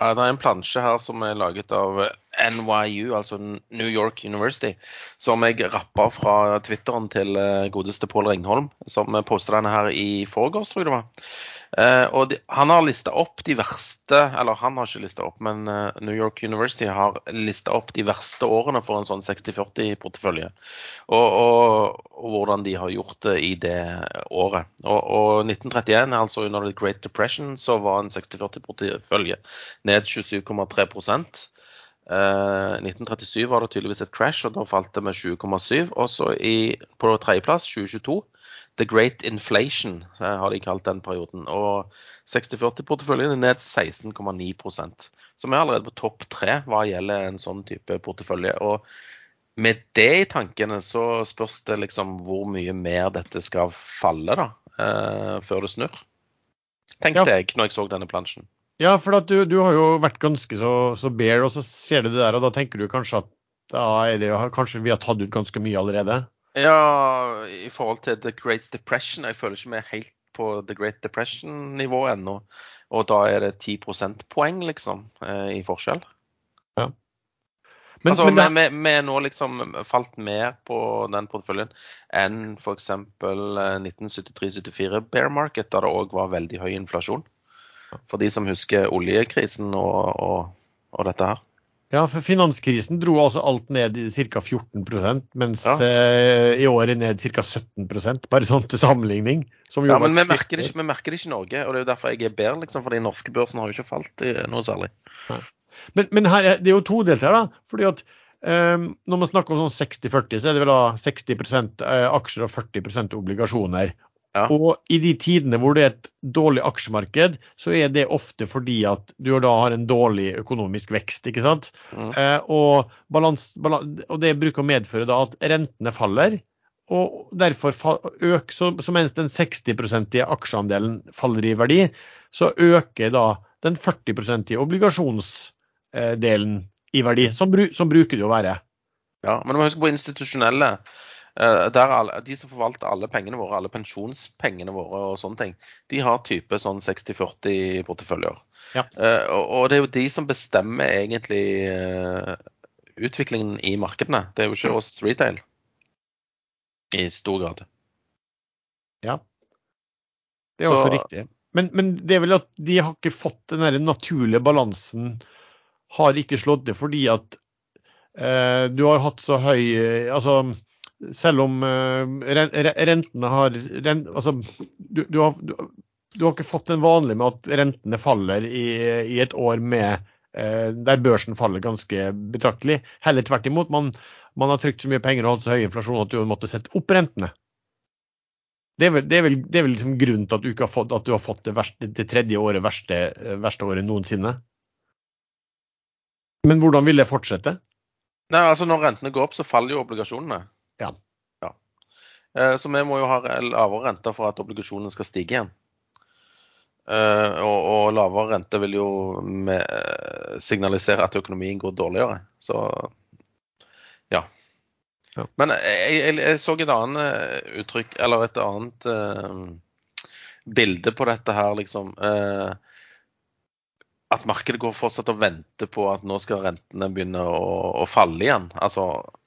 Ja, det er en plansje her som er laget av NYU, altså New York University, som jeg rappa fra Twitteren til eh, godeste Pål Ringholm, som posta denne her i forgårs, tror jeg det var. Eh, og de, han har lista opp de verste Eller han har ikke lista opp, men eh, New York University har lista opp de verste årene for en sånn 60-40-portefølje. Og, og, og, hvordan de har gjort det i det året. Og, og 1931, altså under The Great Depression, så var en 60-40-portefølje ned 27,3 Uh, 1937 var det tydeligvis et crash, og da falt det med 7,7. Og så på tredjeplass, 2022, The Great Inflation har de kalt den perioden. Og 60-40-porteføljen er ned 16,9 som er allerede på topp tre hva gjelder en sånn type portefølje. Og med det i tankene så spørs det liksom hvor mye mer dette skal falle da, eh, før det snur. Tenkte ja. jeg når jeg så denne plansjen. Ja, for du, du, har jo vært ganske så, så bare, og så ser du det der, og da tenker du kanskje at er det, kanskje vi har tatt ut ganske mye allerede? Ja, i forhold til The Great Depression. Jeg føler ikke vi er helt på The Great Depression-nivå ennå. Og da er det 10 prosentpoeng, liksom, eh, i forskjell. Ja. Men, altså, men det... vi, er nå liksom falt mer på den porteføljen enn f.eks. 1973-74 eh, bear market, da det òg var veldig høy inflasjon. For de som husker oljekrisen og, og, og dette her. Ja, for finanskrisen dro altså alt ned i ca. 14 mens ja. eh, i år er ned ca. 17 bare sånn til sammenligning. ja, men vi merker, ikke, vi merker, det ikke, i Norge, og det er jo derfor jeg er bedre, liksom, for den norske børsen har jo ikke falt i noe særlig. Men, men her, det er jo todelt her, da. fordi at um, Når man snakker om sånn 60-40, så er det vel da 60 eh, aksjer og 40% obligasjoner. Ja. Og i de tidene hvor det er et dårlig aksjemarked, så er det ofte fordi at du da har en dårlig økonomisk vekst. ikke sant? Mm. Eh, og, balans, balans, og, det bruker å medføre da at rentene faller. Og derfor øker, så, så mens den 60-prosentige aksjeandelen faller i verdi, så øker da den 40-prosentige obligasjonsdelen i verdi. Som, som bruker det å være. Ja, men du må huske på institusjonelle alle, de som forvalter alle pengene våre, alle pensjonspengene våre og sånne ting, de har type sånn 60-40 porteføljer. Ja. Uh, og, det er jo de som bestemmer egentlig uh, utviklingen i markedene. Det er jo ikke oss retail i stor grad. Ja, det er også Så, riktig. Men, men, det er vel at de har ikke fått den der naturlige balansen, har ikke slått det fordi at uh, du har hatt så høy Altså selv om uh, rentene har rent, altså, du, du, har, du, du, har, ikke fått den vanlige med at rentene faller i, i et år med, uh, der børsen faller ganske betraktelig. Heller tvert imot. Man, man har trykt så mye penger og hatt så høy inflasjon at du måtte sette opp rentene. Det er vel, det er vel, det er vel liksom grunnen til at du, har fått, at du har fått det, verste, det tredje året, verste, verste året noensinne. Men hvordan vil det fortsette? Nei, altså Når rentene går opp, så faller jo obligasjonene. Ja. ja. Eh, så vi må jo ha lavere renter for at obligasjonene skal stige igjen. Uh, og, og, lavere rente vil jo uh, signalisere at økonomien går dårligere. Så ja. ja. Men jeg, jeg, jeg, så et annet uttrykk, eller et annet uh, bilde på dette her, liksom. at markedet går fortsatt og venter på at nå skal rentene begynne å, å falle igjen. Altså Eh,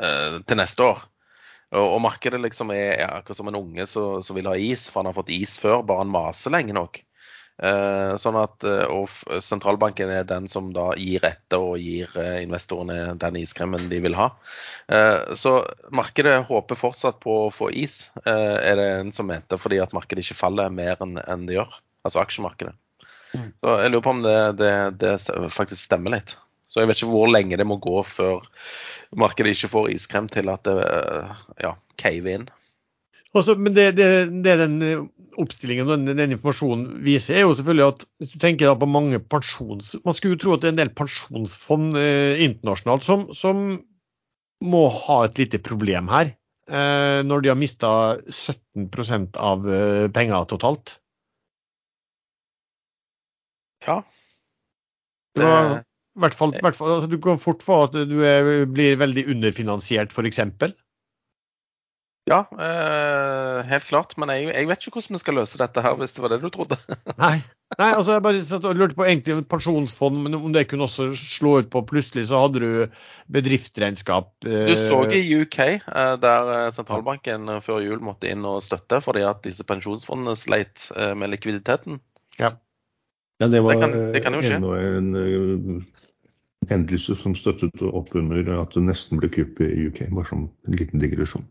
til neste år. Og, og markedet liksom er, er, akkurat som en unge som vil ha is, for han har fått is før, bare han maser lenge nok. Eh, sånn at, uh, og sentralbanken er den som da gir etter og gir uh, investorene den iskremen de vil ha. så markedet håper fortsatt på å få is, er det en som mente, fordi at markedet ikke faller mer enn en det gjør. Altså aksjemarkedet. Mm. Så jeg lurer på om det, det, det faktisk stemmer litt. Så jeg vet ikke hvor lenge det må gå før markedet ikke får iskrem til at det ja, caver inn. Også, men det, det, det, den eh, oppstillingen og den, den, informasjonen viser, er jo selvfølgelig at hvis du tenker på mange pensjons... Man skulle jo tro at det er en del pensjonsfond eh, internasjonalt som, som, må ha et lite problem her. Eh, når de har mista 17% av eh, penger totalt. Ja. Det, var, hvert fall, hvert fall, altså, du kan fort få at du er, blir veldig underfinansiert, f.eks. Ja, eh, helt klart. Men jeg, jeg, vet ikke hvordan vi skal løse dette her, hvis det var det du trodde. *laughs* Nei. Nei, altså jeg bare satt og lurte på egentlig pensjonsfond, men om det kunne også slå ut på Plutselig så hadde du bedriftsregnskap. Eh, Du så i UK, eh, der eh, sentralbanken eh, før jul måtte inn og støtte fordi at disse pensjonsfondene sleit eh, med likviditeten. Ja, det var Det kan- det kan jo skje. enda en eh, hendelse som støttet opp under at det nesten ble kupp i UK, bare som en liten digresjon.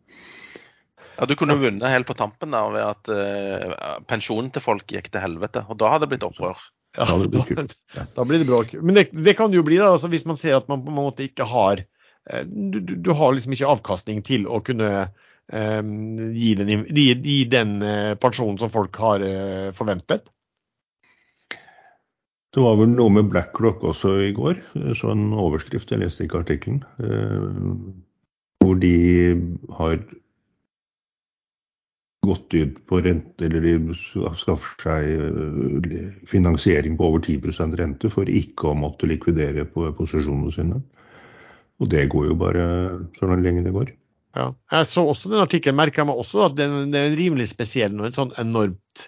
Ja, Du kunne vunnet helt på tampen der ved at uh, pensjonen til folk gikk til helvete. Og da hadde det blitt opprør. Ja, Ja, *laughs* da. Da blir det bråk. Men det, det kan det jo bli da, altså hvis man ser at man på en måte ikke har eh, Du, du, du har liksom ikke avkastning til å kunne um, gi den, gi, gi den uh, pensjonen som folk har uh, forventet. Det var vel noe med BlackRock også i går. Så en overskrift, jeg leste ikke artikkelen, eh, hvor de har gått ut på rente, eller de skaffer seg eh, finansiering på over 10% rente for ikke å måtte likvidere på posisjonene sine. Og det går jo bare så lenge det går. Ja. Jeg så også den artikkelen, merka meg også at den, den er rimelig spesiell når et sånn enormt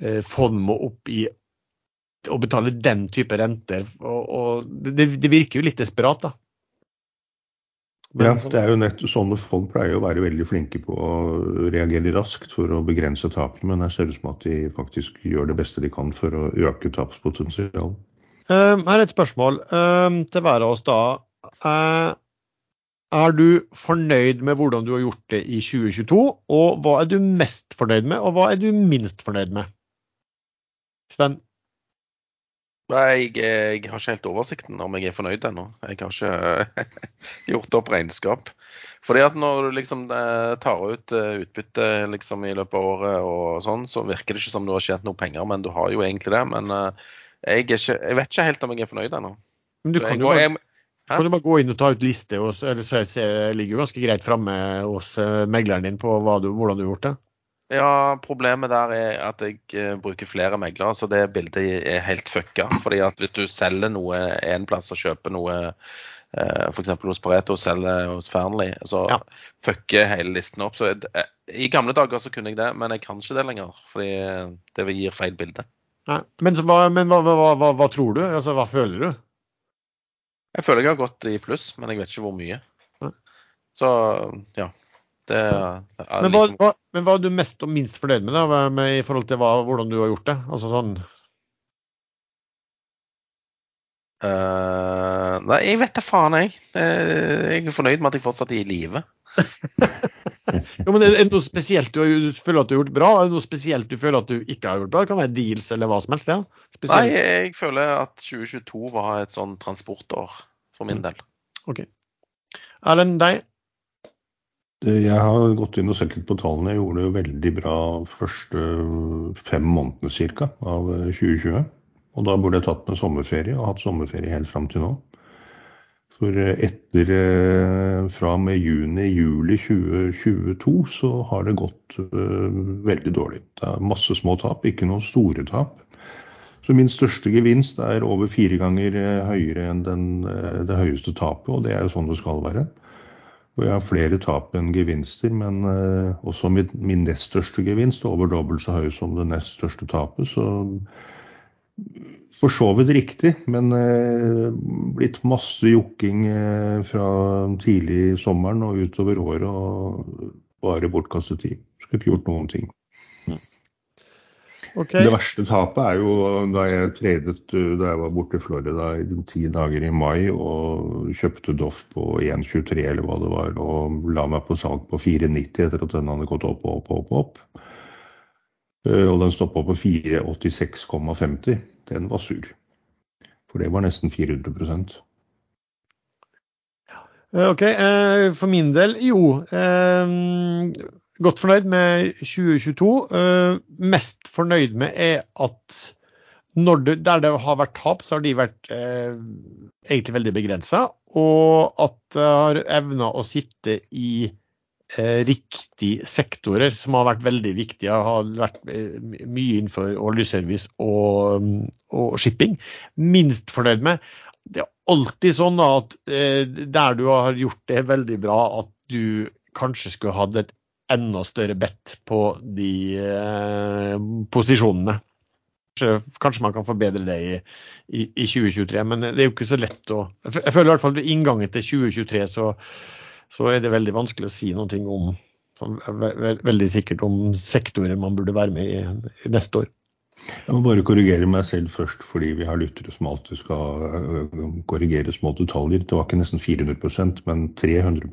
eh, fond må opp i å betale den type renter. Og, og det, det virker jo litt desperat, da. Men Ja, sånn- det er jo nett sånne folk pleier å være veldig flinke på å reagere raskt for å begrense tapene, men her ser det ut som at de faktisk gjør det beste de kan for å øke tapspotensialet. Um, her er et spørsmål um, til hver av oss da. Uh, er du fornøyd med hvordan du har gjort det i 2022, og hva er du mest fornøyd med, og hva er du minst fornøyd med? Sven? Nei, jeg, jeg har ikke helt oversikten om jeg er fornøyd ennå. Jeg har ikke *laughs* gjort opp regnskap. Fordi at når du liksom eh, tar ut eh, utbytte liksom i løpet av året og sånn, så virker det ikke som du har tjent noe penger, men du har jo egentlig det. Men eh, jeg, er ikke, jeg vet ikke helt om jeg er fornøyd ennå. Men du kan jeg jo, bare, kan du bare gå inn og ta ut liste, og, eller så se, ligger jo ganske greit framme hos megleren din på du, hvordan du har gjort det. Ja, problemet der er at jeg eh, bruker flere meglere, så det bildet er helt fucka. Fordi at hvis du selger noe en plass og kjøper noe eh, f.eks. hos Pareto og selger hos Fearnley, så Ja. fucker hele listen opp. Så jeg, eh, I gamle dager så kunne jeg det, men jeg kan ikke det lenger. Fordi det gir feil bilde. Nei. Men, så, men hva, hva, hva, hva tror du? Altså, hva føler du? Jeg føler jeg har gått i pluss, men jeg vet ikke hvor mye. Nei. Så ja. Det er Men hva, liksom- hva, men hva er du mest og minst fornøyd med, da, med, i forhold til hva, hvordan du har gjort det? Altså sånn Uh, nei, jeg vet da faen, jeg. Eh, jeg er fornøyd med at jeg fortsatt er i live. *laughs* Jo, men er det noe spesielt du, du føler at du har gjort bra? Er det noe spesielt du føler at du ikke har gjort bra? Det kan være deals eller hva som helst. Ja. Nei, jeg føler at 2022 var et sånn transportår for min del. Ok. Erlend, deg? Jeg har gått inn og sett litt på tallene. Jeg gjorde det jo veldig bra første fem månedene ca. av eh, 2020. Og da burde jeg tatt med sommerferie, og hatt sommerferie helt fram til nå. For eh, etter eh, fra og med juni-juli 2022 så har det gått eh, veldig dårlig. Det er masse små tap, ikke noen store tap. Så min største gevinst er over fire ganger eh, høyere enn den, eh, det høyeste tapet, og det er jo sånn det skal være. Og jeg har flere tap enn gevinster, men eh, også min, min nest største gevinst er over dobbelt så høy som det nest største tapet. Så for så vidt riktig, men eh, blitt masse jokking eh, fra tidlig sommeren og utover året og bare bortkastet tid. Skulle ikke gjort noen ting. Ok. Det verste tapet er jo da jeg tradet uh, da jeg var borte i Florida i ti dager i mai og kjøpte Doff på 1,23 eller hva det var, og la meg på salg på 4,90 etter at den hadde gått opp og opp og opp. opp. Uh, Og den stoppa på 4,86,50. Den var sur. For det var nesten 400 Eh, Ok, eh, for min del, jo. Godt fornøyd med 2022. Eh, mest fornøyd med er at når det, der det har vært tap, så har de vært eh, egentlig veldig begrensa. Og at jeg har evna å sitte i eh, riktige sektorer som har vært veldig viktige. Har vært eh, mye innenfor oljeservice og, og shipping. Minst fornøyd med det er alltid sånn at eh, der du har gjort det veldig bra, at du kanskje skulle hatt et enda større bet på de eh, posisjonene. Kanskje, man kan forbedre det i, i, i, 2023, men det er jo ikke så lett å Jeg føler i hvert fall ved inngangen til 2023 så, så er det veldig vanskelig å si noe om veldig sikkert om sektorer man burde være med i, i neste år. Jeg må bare korrigere meg selv først, fordi vi har lyttere som alltid skal øh, korrigere små detaljer. Det var ikke nesten 400% men 300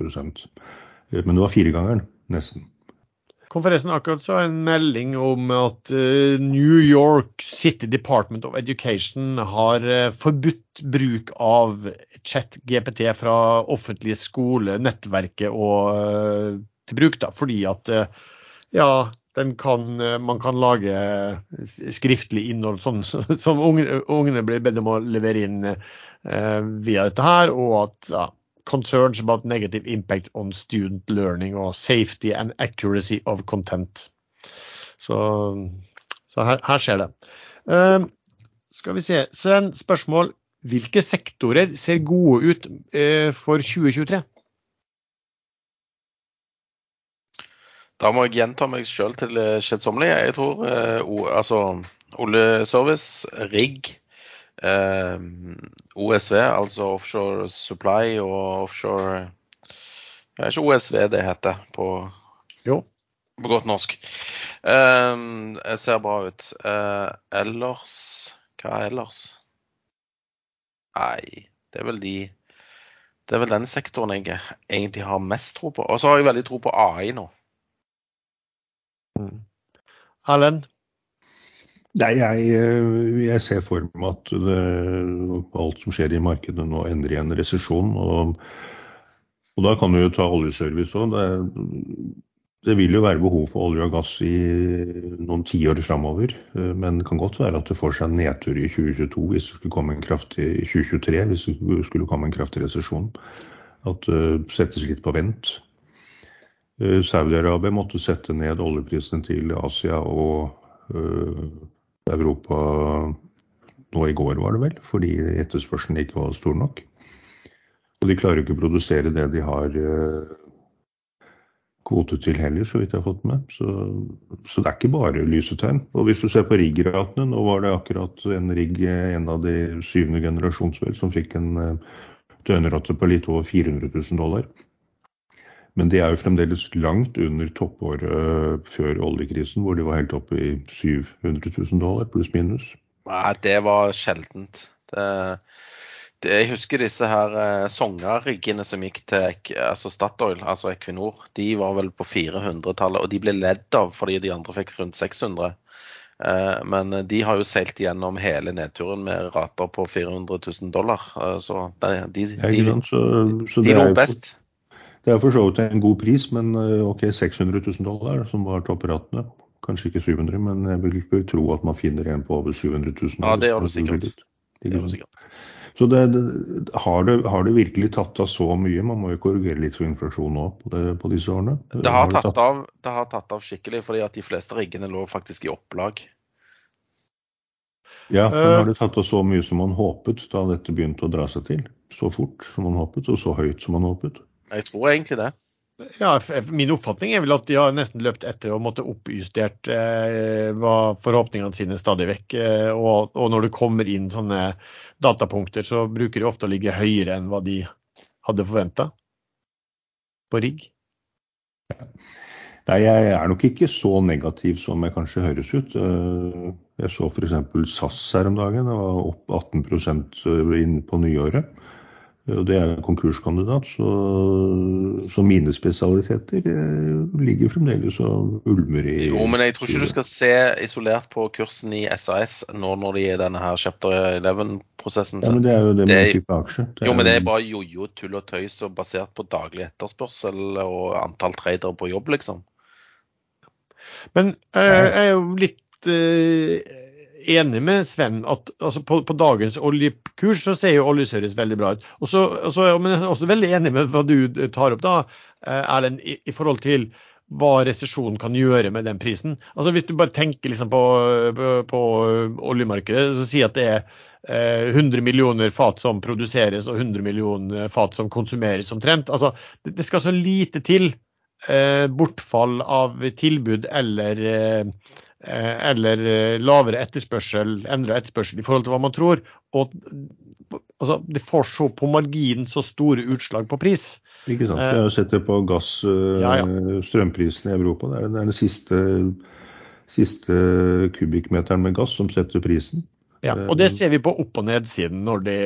Men det var firegangeren, nesten. Kom forresten akkurat så en melding om at uh, New York City Department of Education har uh, forbudt bruk av chat-GPT fra offentlige skole, nettverket og til bruk, da, fordi at ja, kan, man kan lage skriftlig innhold sånn, som ungene blir bedt om å levere inn via dette her, og at ja, concerns about negative impact on student learning og safety and accuracy of content. Så, så her, her, skjer det. Uh, skal vi se. Sven, spørsmål. Hvilke sektorer ser gode ut uh, for 2023? Da må jeg gjenta meg sjøl til kjedsommelig. Jeg tror uh, altså oljeservice, rigg, eh, OSV, altså Offshore Supply og Offshore Det er ikke OSV det heter på, på godt norsk. Eh, jeg ser bra ut. Eh, ellers Hva er ellers? Nei, det er vel de det er vel den sektoren jeg egentlig har mest tro på. Og så har jeg veldig tro på AI nå. Mm. Erlend? Nei, jeg, eh, jeg, ser for meg at det, alt som skjer i markedet nå endrer i en resesjon. Og, og, da kan du jo ta oljeservice òg. Det, det, vil jo være behov for olje og gass i noen tiår framover. Eh, men det kan godt være at det får seg en nedtur i 2022 hvis det skulle komme en kraftig 2023 hvis det skulle komme en kraftig resesjon. At det settes litt på vent. Eh, Saudi-Arabia måtte sette ned oljeprisene til Asia og Europa nå i går, var det vel, fordi etterspørselen ikke var stor nok. Og de klarer jo ikke å produsere det de har eh, kvote til heller, så vidt jeg har fått med. Så, så det er ikke bare lysetegn. Og hvis du ser på riggratene, nå var det akkurat en rigg, en av de syvende generasjonsvel, som fikk en uh, døgnrate på litt over 400 000 dollar. Men det er jo fremdeles langt under toppåret uh, før oljekrisen, hvor de var helt oppe i 700 000 dollar, pluss minus. Nei, det var sjeldent. Det, det, jeg husker disse her Songa-riggene som gikk til altså Statoil, altså Equinor. De var vel på 400-tallet, og de ble ledd av fordi de andre fikk rundt 600. Uh, men de har jo seilt gjennom hele nedturen med rater på 400 000 dollar. Uh, så de, de, de, de, de lå best. Det er for så vidt en god pris, men eh, ok, 600 000 dollar, som var toppratene. Kanskje ikke 700, men jeg vil tro at man finner en på over 700 000. Ja, det gjør du sikkert. Det gjør du sikkert. Så det, det, har, det, har, det, virkelig tatt av så mye? Man må jo korrigere litt for inflasjon òg på, på, disse årene. Det har, tatt, tatt av, det har tatt av skikkelig, fordi at de fleste riggene lå faktisk i opplag. Ja, men har det tatt av så mye som man håpet da dette begynte å dra seg til? Så fort som man håpet, og så høyt som man håpet? Jeg tror egentlig det. Ja, Min oppfatning er vel at de har nesten løpt etter og måtte oppjustert eh, forhåpningene sine stadig vekk. Eh, og, og, når det kommer inn sånne datapunkter, så bruker de ofte å ligge høyere enn hva de hadde forventa på rigg. Nei, jeg er nok ikke så negativ som jeg kanskje høres ut. Eh, jeg så f.eks. SAS her om dagen. Det var opp 18% inn på nyåret. Og det er konkurskandidat, så, så mine spesialiteter eh, ligger fremdeles og ulmer i Jo, men jeg tror ikke du skal se isolert på kursen i SAS nå når de er i denne her chapter 11-prosessen. Ja, men det er jo det med type aksje. Jo, men det er bare jojo, tull og tøys og basert på daglig etterspørsel og antall tradere på jobb, liksom. Men eh, jeg er jo litt eh, enig med Sven at altså på, på, dagens oljekurs så ser jo oljeservice veldig bra ut. Og så, men jeg er også veldig enig med hva du tar opp, da, eh, Erlend, i, i forhold til hva resesjonen kan gjøre med den prisen. Altså Hvis du bare tenker liksom på, på, på oljemarkedet, så sier at det er eh, 100 millioner fat som produseres og 100 millioner fat som konsumeres omtrent. Altså, det, det skal så lite til eh, bortfall av tilbud eller, eh, eller eh, lavere etterspørsel, endra etterspørsel i forhold til hva man tror. Og altså, det får så på marginen så store utslag på pris. Ikke sant. Jeg har sett det på gass, Ja, ja. strømprisen i Europa. Det er den siste, siste kubikkmeteren med gass som setter prisen. Ja, og det ser vi på opp- og nedsiden når det,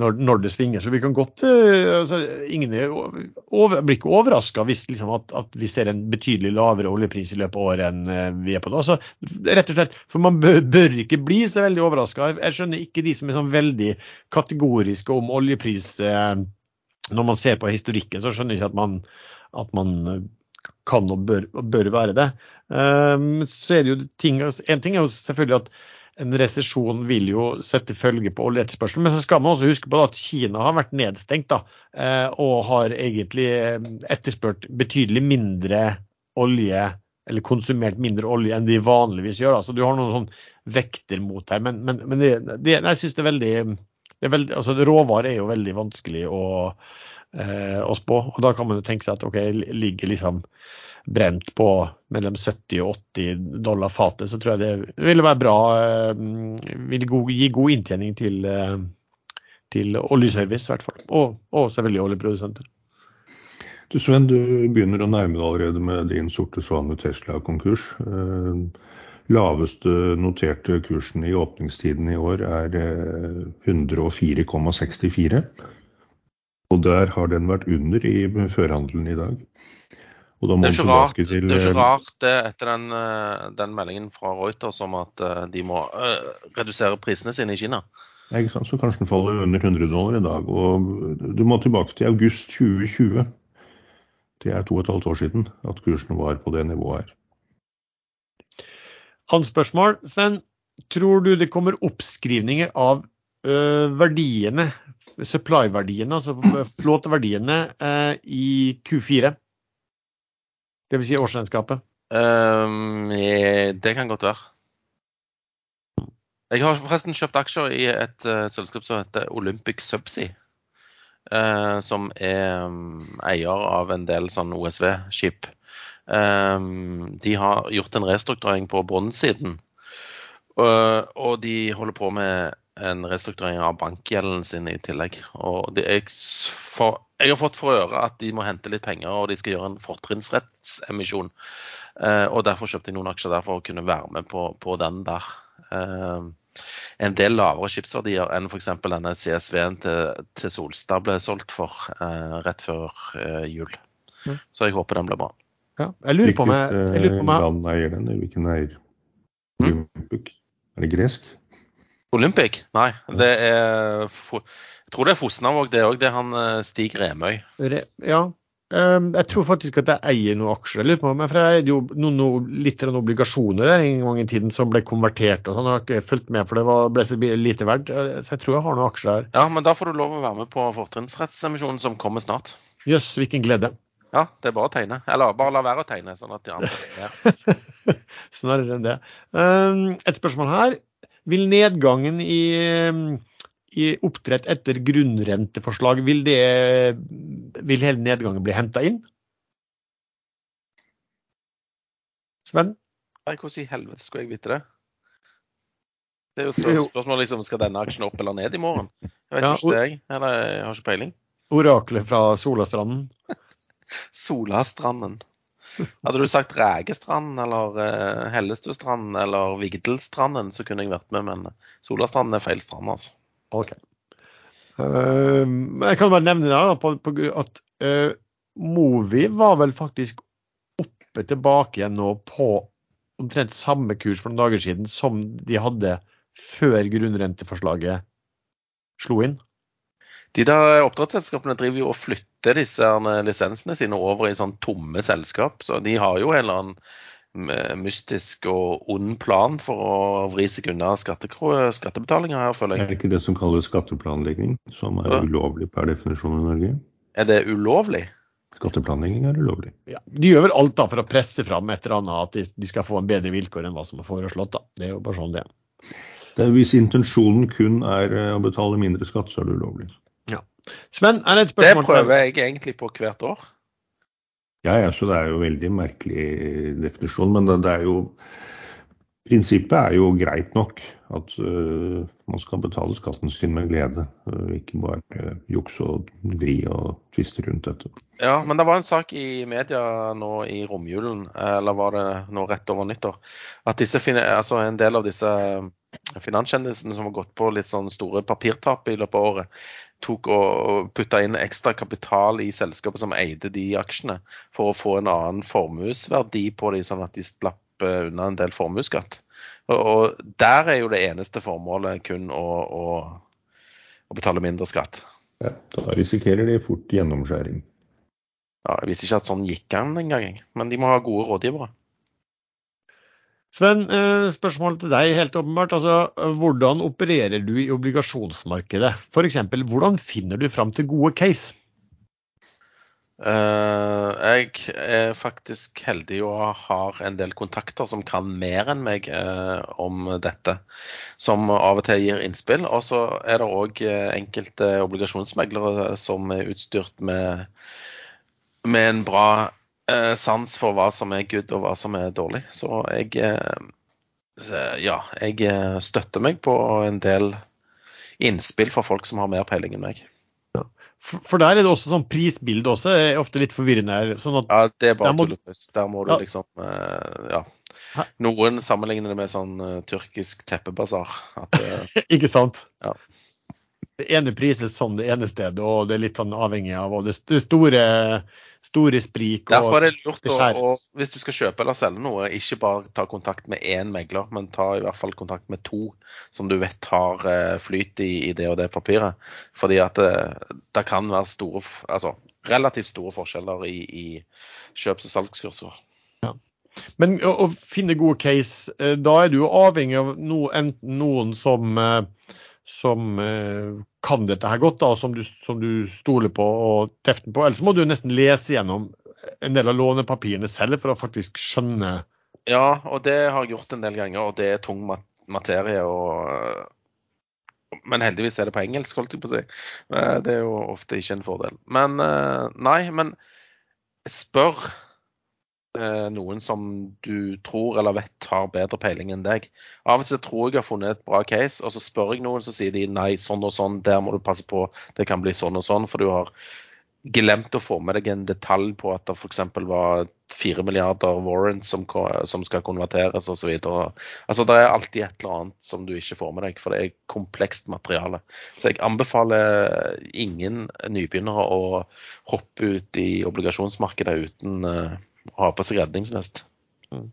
når, når det svinger. Så vi kan godt eh, altså, Ingen er over, blir ikke overraska hvis liksom, at, at, vi ser en betydelig lavere oljepris i løpet av året enn eh, vi er på nå. Så, rett og slett, For man bør, bør ikke bli så veldig overraska. Jeg skjønner ikke de som er sånn veldig kategoriske om oljepris. Eh, når man ser på historikken, så skjønner jeg ikke at man, at man kan og bør, bør være det. Um, så er det jo ting, En ting er jo selvfølgelig at en resesjon vil jo sette følge på oljeetterspørselen. Men så skal man også huske på at Kina har vært nedstengt da, og har egentlig etterspurt betydelig mindre olje, eller konsumert mindre olje enn de vanligvis gjør. Da. Så du har noen sånn vekter mot her. Men, men, men det, det, jeg syns det er veldig, veldig altså Råvarer er jo veldig vanskelig å, eh, å spå. og Da kan man jo tenke seg at ok, ligger liksom brent på mellom 70 og 80 dollar fatet, så tror jeg det ville være bra. Vil gi god inntjening til, til oljeservice, i hvert fall. Og, og selvfølgelig oljeprodusenter. Du Sven, du begynner å nærme deg allerede med din sorte svane Tesla-konkurs. Laveste noterte kursen i åpningstiden i år er 104,64. Og der har den vært under i førhandelen i dag. Det er, ikke rart, til, det er ikke rart det etter den, den, meldingen fra Reuters om at de må øh, redusere prisene sine i Kina. Ikke sant? Så kanskje den faller under 100 dollar i dag. Og du må tilbake til august 2020. Det er to og et halvt år siden at kursen var på det nivået her. Hans spørsmål, Sven. Tror du det kommer oppskrivninger av uh, verdiene, supply-verdiene, altså *clears throat* flåteverdiene, eh, i Q4? Dvs. Si årsregnskapet? Um, det kan godt være. Jeg har forresten kjøpt aksjer i et uh, selskap som heter Olympic Subsea. Uh, som er um, eier av en del sånn OSV-skip. Um, de har gjort en restrukturering på bronssiden. Uh, og de holder på med en restrukturering av bankgjelden sin i tillegg. Og de, jeg, for, jeg har fått for øre at de må hente litt penger, og de skal gjøre en fortrinnsrettsemisjon. Eh, og Derfor kjøpte jeg noen aksjer der for å kunne være med på, på den der. Eh, en del lavere skipsverdier enn f.eks. denne CSV-en til, til, Solstad ble solgt for eh, rett før eh, jul. Mm. Så jeg håper den blir bra. Ja, jeg lurer på meg, jeg lurer land eier den, eller hvilken eier? Mm? Er det gresk? Olympic? Nei, det er Jeg tror det er Fosnavåg, det òg. Det er han Stig Remøy. Re, ja. Um, jeg tror faktisk at jeg eier noen aksjer. Jeg lurer på meg, for jeg eide jo noen, noen, litt obligasjoner der en gang i tiden som ble konvertert. og sånn. Jeg har ikke fulgt med, for det var, ble så lite verdt. Så jeg tror jeg har noen aksjer der. Ja, men da får du lov å være med på fortrinnsrettsemisjonen som kommer snart. Jøss, yes, hvilken glede. Ja, det er bare å tegne. Eller bare la være å tegne, sånn at de andre *laughs* er Snarere enn det. Um, et spørsmål her. Vil nedgangen i, i oppdrett etter grunnrenteforslag, vil, det, vil hele nedgangen bli henta inn? Sven? Nei, hvordan i helvete skulle jeg vite det? Det er jo spørsmål, spørsmål liksom, skal denne aksjen opp eller ned i morgen. Jeg vet ja, ikke det, jeg. Eller jeg har ikke peiling. Oraklet fra Solastranden? *laughs* Solastranden. Hadde du sagt Rægestrand eller uh, Hellestustrand eller Vigdelstranden, så kunne jeg vært med, men Solastranden er feil strand, altså. Ok. Uh, jeg kan bare nevne det, da, på, på, at uh, Movi var vel faktisk oppe tilbake igjen nå på omtrent samme kurs for noen dager siden som de hadde før grunnrenteforslaget slo inn. De der oppdrettsselskapene driver jo og flytter disse lisensene sine over i sånn tomme selskap. Så de har jo en eller annen mystisk og ond plan for å vri seg unna skattebetalinger her, føler jeg. Er det ikke det som kalles skatteplanlegging, som er ja. ulovlig per definisjon i Norge? Er det ulovlig? Skatteplanlegging er ulovlig. Ja, De gjør vel alt da for å presse fram et eller annet, at de skal få en bedre vilkår enn hva som er foreslått. da. Det er jo bare sånn det er. Det er hvis intensjonen kun er eh, å betale mindre skatt, så er det ulovlig. Sven, er det et spørsmål Det prøver jeg egentlig på hvert år. Ja, ja, så det er jo veldig merkelig definisjon. Men det, det er jo Prinsippet er jo greit nok. At uh, man skal betale skatten sin med glede. Uh, ikke bare uh, jukse og vri og tviste rundt dette. Ja, men det var en sak i media nå i romjulen, eller var det nå rett over nyttår, at disse, altså en del av disse finanskjendisene som har gått på litt sånn store papirtap i løpet av året, tok og putta inn ekstra kapital i selskapet som eide de aksjene, for å få en annen formuesverdi på dem, sånn at de slapp unna en del formuesskatt. Og, og, der er jo det eneste formålet kun å, å, å betale mindre skatt. Ja, da risikerer de fort gjennomskjæring. Ja, jeg visste ikke at sånn gikk an engang, men de må ha gode rådgivere. Sven, spørsmålet til deg helt åpenbart. Altså, hvordan opererer du i obligasjonsmarkedet? F.eks. hvordan finner du fram til gode case? Uh, jeg er faktisk heldig og har en del kontakter som kan mer enn meg uh, om dette. Som av og til gir innspill. Og så er det òg enkelte obligasjonsmeglere som er utstyrt med, med en bra sans for hva som er good og hva som er dårlig. Så jeg ja, jeg støtter meg på en del innspill fra folk som har mer peiling enn meg. For der er det også sånn prisbilde også, er ofte litt forvirrende her. Sånn ja, det er bare tulletøys. Der må du ja. liksom eh, Ja. Noen sammenligner det med sånn uh, tyrkisk teppebasar. Uh, *laughs* Ikke sant? Ja. Det ene prises som det ene stedet, og det er litt sånn avhengig av det, det store store sprik. og Derfor er det lurt å, hvis du skal kjøpe eller selge noe, ikke bare ta kontakt med én megler, men ta i hvert fall kontakt med to som du vet har eh, flyt i, i det og det papiret. Fordi at det, eh, det kan være store, altså relativt store forskjeller i, i kjøps- og salgskurser. Ja. Men å, å, finne gode case, eh, da er du avhengig av no, enten noen som som kan dette her godt, da, som du, som du stoler på og teften på. Ellers må du nesten lese gjennom en del av lånepapirene selv for å faktisk skjønne Ja, og det har jeg gjort en del ganger, og det er tung materie. og men heldigvis er det på engelsk, holdt jeg på å si. Eh, det er jo ofte ikke en fordel. Men eh, nei, men spør noen som du tror eller vet har bedre peiling enn deg. Av og til tror jeg jeg har funnet et bra case, og så spør jeg noen, så sier de nei, sånn og sånn, der må du passe på, det kan bli sånn og sånn, for du har glemt å få med deg en detalj på at det f.eks. var fire milliarder warrants som, som skal konverteres osv. Altså, det er alltid et eller annet som du ikke får med deg, for det er komplekst materiale. Så jeg anbefaler ingen nybegynnere å hoppe ut i obligasjonsmarkedet uten uh, ha på seg redningsvest. Mm.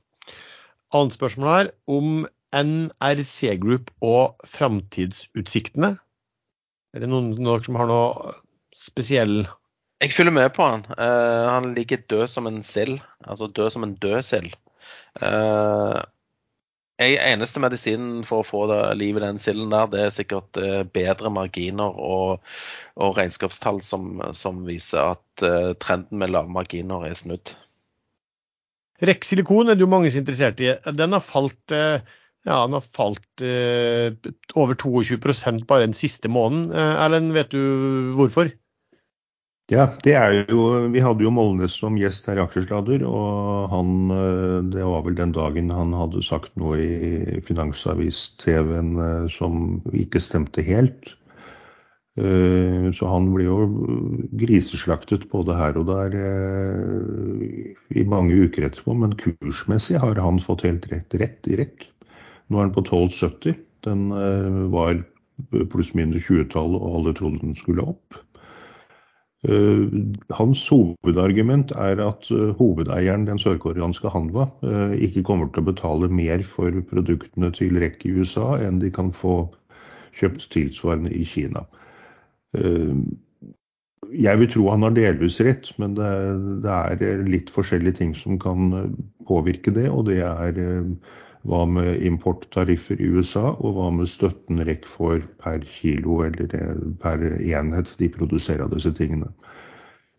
Annet spørsmål her om NRC Group og framtidsutsiktene. Er det noen, noen som har noe spesiell Jeg følger med på han. Uh, han ligger død som en sild. Altså død som en død sild. Uh, eneste medisinen for å få liv i den silden der, det er sikkert uh, bedre marginer og, og regnskapstall som, som, viser at trenden med lave marginer er snudd. Rex silikon er det jo mange som er interessert i. Den har falt, eh, ja, den har falt eh, over 22% bare den siste måneden. Eh, Erlend, vet du hvorfor? Ja, det er jo Vi hadde jo Molnes som gjest her i Aksjesladder, og han Det var vel den dagen han hadde sagt noe i Finansavis-TV-en som ikke stemte helt. Eh, så han blir jo griseslaktet både her og der eh, i mange uker etterpå. Men kursmessig har han fått helt rett, rett i rekk. Nå er den på 12,70. Den eh, var pluss-minus 20-tallet, og alle trodde den skulle opp. Hans hovedargument er at hovedeieren, den sørkoreanske Hanwa, ikke kommer til å betale mer for produktene til REC i USA enn de kan få kjøpt tilsvarende i Kina. Eh, jeg vil tro han har delvis rett, men det, det, er litt forskjellige ting som kan eh, påvirke det. Og det er eh, hva med importtariffer i USA, og hva med støtten REC får per kilo eller per enhet de produserer av disse tingene.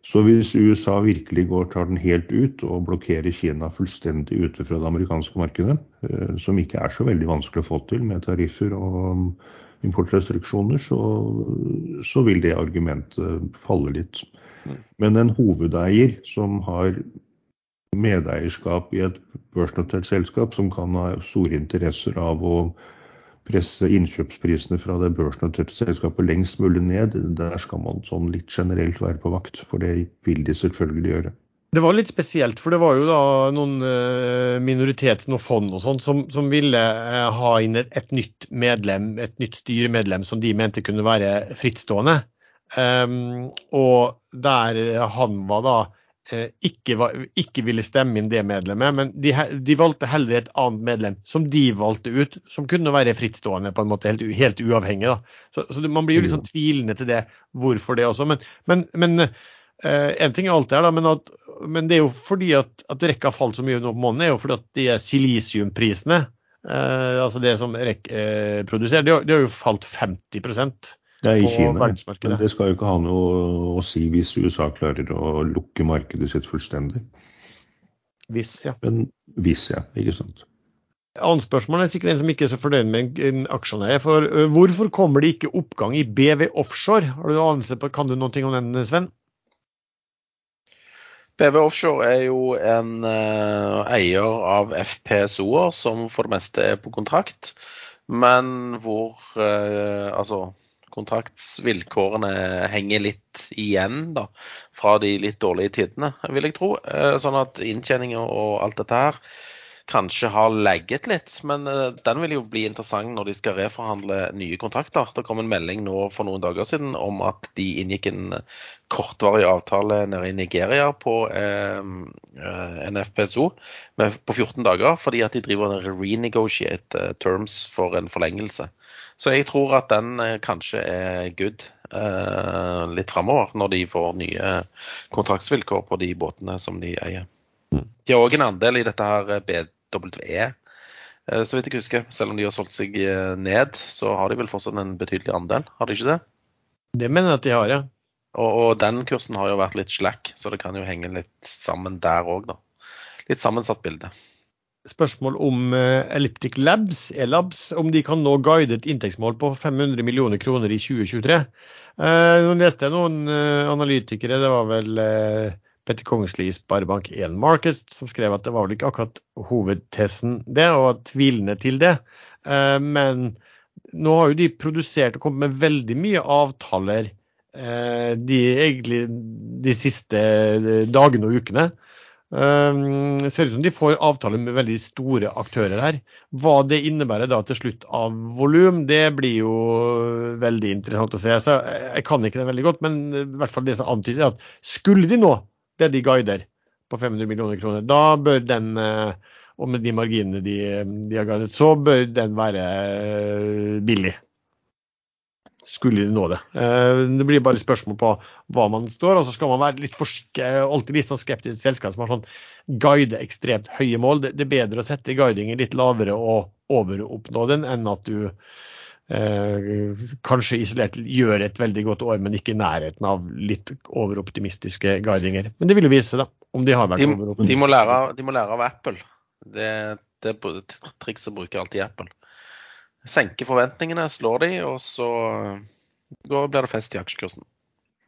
Så hvis USA virkelig går, tar den helt ut og blokkerer Kina fullstendig ute fra det amerikanske markedet, som ikke er så veldig vanskelig å få til med tariffer og importrestriksjoner, så, så, vil det argumentet falle litt. Mm. Men en hovedeier som har medeierskap i et børsnotert selskap som kan ha store interesser av å presse innkjøpsprisene fra det børsnoterte selskapet lengst mulig ned, der skal man sånn litt generelt være på vakt. For det vil de selvfølgelig gjøre. Det var litt spesielt, for det var jo da noen uh, minoritet, noen fond og sånn, som, som, ville uh, ha inn et, et, nytt medlem, et nytt styremedlem som de mente kunne være frittstående. Um, og der han var da uh, ikke, var, ikke, ville stemme inn det medlemmet, men de, de, valgte heller et annet medlem som de valgte ut, som kunne være frittstående, på en måte helt, helt uavhengig. da. Så, så, man blir jo litt sånn tvilende til det, hvorfor det også. Men, men, men en ting er alt det her, men, at, men, det er jo fordi at, at rekka har falt så mye nå på måneden, er jo fordi at de silisiumprisene, eh, altså det som REC eh, produserer, de har, de har, jo falt 50 ja, i Kina, men det skal jo ikke ha noe å si hvis USA klarer å lukke markedet sitt fullstendig. Hvis, ja. Men hvis, ja. Ikke sant. Annet spørsmål er sikkert en som ikke er så fornøyd med aksjene. For hvorfor kommer det ikke oppgang i BV Offshore? Har du anelse på, Kan du noe om den, Sven? BV Offshore er jo en uh, eier av FPSO-er som for det meste er på kontrakt, men hvor uh, altså kontraktsvilkårene henger litt igjen da, fra de litt dårlige tidene, vil jeg tro. Uh, sånn at inntjeninger og alt dette her kanskje har legget litt. Men uh, den vil jo bli interessant når de skal reforhandle nye kontrakter. Det kom en melding nå for noen dager siden om at de inngikk en kortvarig avtale nede i Nigeria på eh, en FPSO med, på 14 dager, fordi at de driver og renegotiate terms for en forlengelse. Så jeg tror at den kanskje er good eh, litt framover, når de får nye kontraktsvilkår på de båtene som de eier. Mm. De har òg en andel i dette her BWE, eh, så vidt jeg husker. Selv om de har solgt seg eh, ned, så har de vel fortsatt en betydelig andel, har de ikke det? Det mener jeg at de har, ja. Og, og den kursen har jo vært litt slack, så det kan jo henge litt sammen der òg, da. Litt sammensatt bilde. Spørsmål om Elliptic Labs, E-Labs, om de kan nå guide et inntektsmål på 500 millioner kroner i 2023. Uh, nå leste jeg noen analytikere, det var vel Petter Kongsli i Sparebank1 Markets, som skrev at det var vel ikke akkurat hovedtesen det, og tvilende til det. Eh, men nå har jo de produsert og kommet med veldig mye avtaler eh, de, egentlig de siste eh, dagene og ukene. Det ser ut som de får avtaler med veldig store aktører her. Hva det innebærer da til slutt av volum, det blir jo veldig interessant å se. Så jeg kan ikke det veldig godt, men i hvert fall det som antyder at skulle de nå det de guider på 500 millioner kroner, da bør den, eh, og med de marginene de, de har guidet, så bør den være eh, billig. Skulle de nå det. Eh, det blir bare spørsmål på hva man står, og så skal man være litt alltid litt sånn skeptisk til selskap som har sånn guide ekstremt høye mål. Det, er bedre å sette guidingen litt lavere og overoppnå den, enn at du eh, kanskje isolert gjør et veldig godt år, men ikke i nærheten av litt overoptimistiske guidinger. Men det vil jo vise, da, om de har vært de, overoptimistiske. De må, lære, de må lære av Apple. Det, det trikset bruker alltid Apple. Senke forventningene, slår de, og så går, blir det fest i aksjekursen.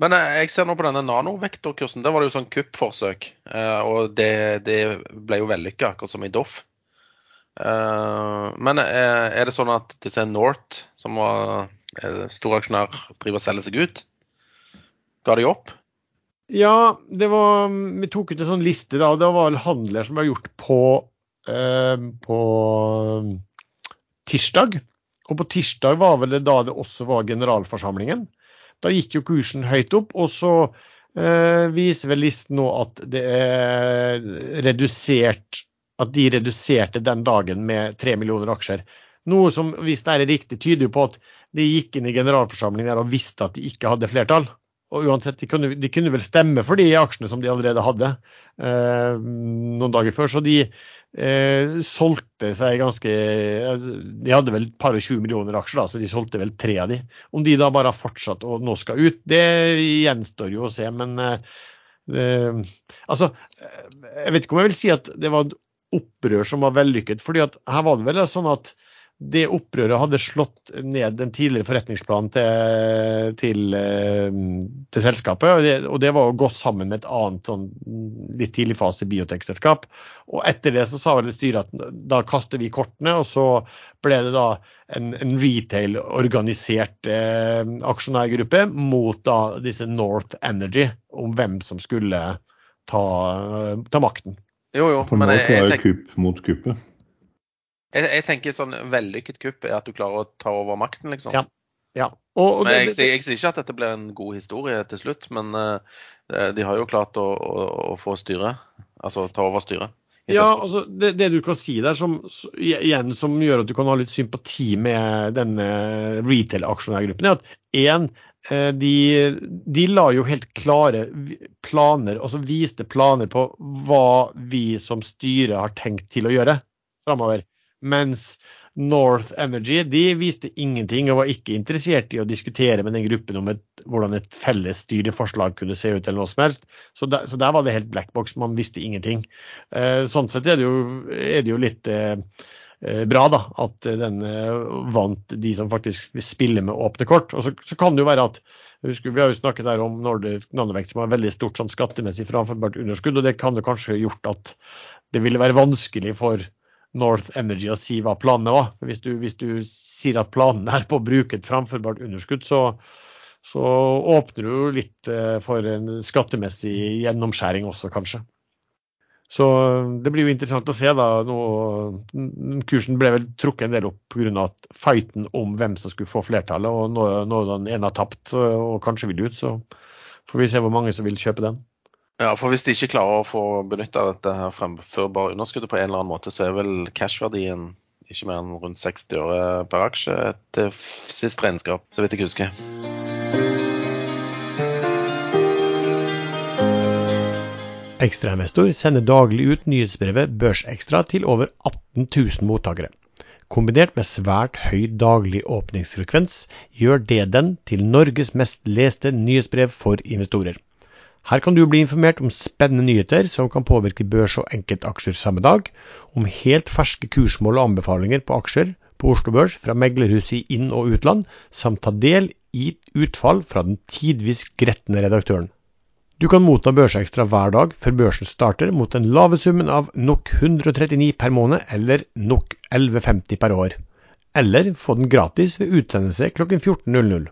Men eh, jeg ser nå på denne nanovektorkursen. Der var det jo sånn kuppforsøk. Eh, og det, det ble jo vellykka, akkurat som i Doff. Uh, men er, er, det sånn at disse North, som var storaksjonær, driver og selger seg ut? Ga de opp? Ja, det var Vi tok ut en sånn liste, da. Og Det var handler som ble gjort på, eh, på tirsdag. Og på tirsdag var vel det da det også var generalforsamlingen. Da gikk jo kursen høyt opp. Og så eh, viser vel listen nå at det er redusert at de reduserte den dagen med tre millioner aksjer. Noe som, hvis det er riktig, tyder på at de gikk inn i generalforsamlingen og visste at de ikke hadde flertall. Og uansett, de kunne, de kunne vel stemme for de aksjene som de allerede hadde eh, noen dager før. Så de eh, solgte seg ganske altså, De hadde vel et par og 20 millioner aksjer, da, så de solgte vel tre av de. Om de da bare har fortsatt og nå skal ut, det gjenstår jo å se. Men eh, altså, jeg vet ikke om jeg vil si at det var opprør som var vellykket. fordi at her var det vel sånn at det opprøret hadde slått ned den tidligere forretningsplanen til, til, eh, til selskapet. Og det, og det, var å gå sammen med et annet sånn litt tidlig fase biotekselskap. Og etter det så sa vel styret at da kaster vi kortene, og så ble det da en, en retail-organisert eh, aksjonærgruppe mot da disse North Energy, om hvem som skulle ta, ta makten. Jo, jo, For men nå jeg, jeg, er tenk, kupp mot kuppet. jeg, jeg tenker sånn vellykket kupp er at du klarer å ta over makten, liksom. Ja. Ja. Og, og jeg, jeg sier ikke at dette blir en god historie til slutt, men uh, de har jo klart å, å, å få styret. Altså ta over styret. Ja, altså det, det du kan si der som, igjen, som gjør at du kan ha litt sympati med denne retail-aksjonærgruppen, er at én, de, de la jo helt klare planer, altså viste planer på hva vi som styre har tenkt til å gjøre framover. Mens North Energy de viste ingenting og var ikke interessert i å diskutere med den gruppen om et, hvordan et felles styreforslag kunne se ut. eller noe som helst. Så der, så der var det helt black box, man visste ingenting. Eh, sånn sett er det jo, er det jo litt eh, eh, bra da, at denne eh, vant de som faktisk vil spille med åpne kort. Og så, så kan det jo være at husker, Vi har jo snakket der om Nordic Nanovect som har veldig stort sånn skattemessig framførbart underskudd, og det kan jo kanskje gjort at det ville være vanskelig for North Energy å si hva planene var. Hvis du, hvis du sier at planen er på å bruke et framførbart underskudd, så, så åpner du jo litt eh, for en skattemessig gjennomskjæring også, kanskje. Så det blir jo interessant å se. da. Nå, kursen ble vel trukket en del opp pga. fighten om hvem som skulle få flertallet, og nå, når den ene har tapt eh, og kanskje vil ut, så får vi se hvor mange som vil kjøpe den. Ja, for Hvis de ikke klarer å få benytta dette her fremførbare underskuddet på en eller annen måte, så er vel cashverdien ikke mer enn rundt 60 øre per aksje etter sist regnskap, så vidt jeg husker. Ekstrainvestor sender daglig ut nyhetsbrevet Børsekstra til over 18 000 mottakere. Kombinert med svært høy daglig åpningsfrekvens gjør det den til Norges mest leste nyhetsbrev for investorer. Her kan du bli informert om spennende nyheter som kan påvirke børs og enkeltaksjer samme dag, om helt ferske kursmål og anbefalinger på aksjer på Oslo Børs fra meglerhus i inn- og utland, samt ta del i utfall fra den tidvis gretne redaktøren. Du kan motta Børsekstra hver dag før børsen starter mot den lave summen av NOK 139 per måned eller NOK 1150 per år. Eller få den gratis ved utsendelse klokken 14.00.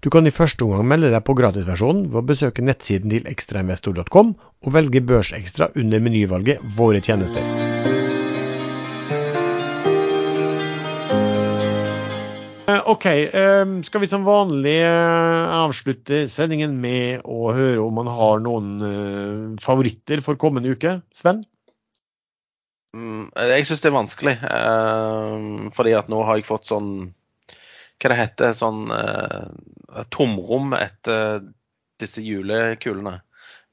Du kan i første omgang melde deg på gratisversjonen ved å besøke nettsiden til ekstrainvestor.com og velge Børsekstra under menyvalget Våre tjenester. OK, eh, skal vi som vanlig eh, avslutte sendingen med å høre om man har noen eh, favoritter for kommende uke? Sven? Mm, Jeg syns det er vanskelig, eh, fordi at nå har jeg fått sånn Hva det heter sånn eh, tomrom etter disse julekulene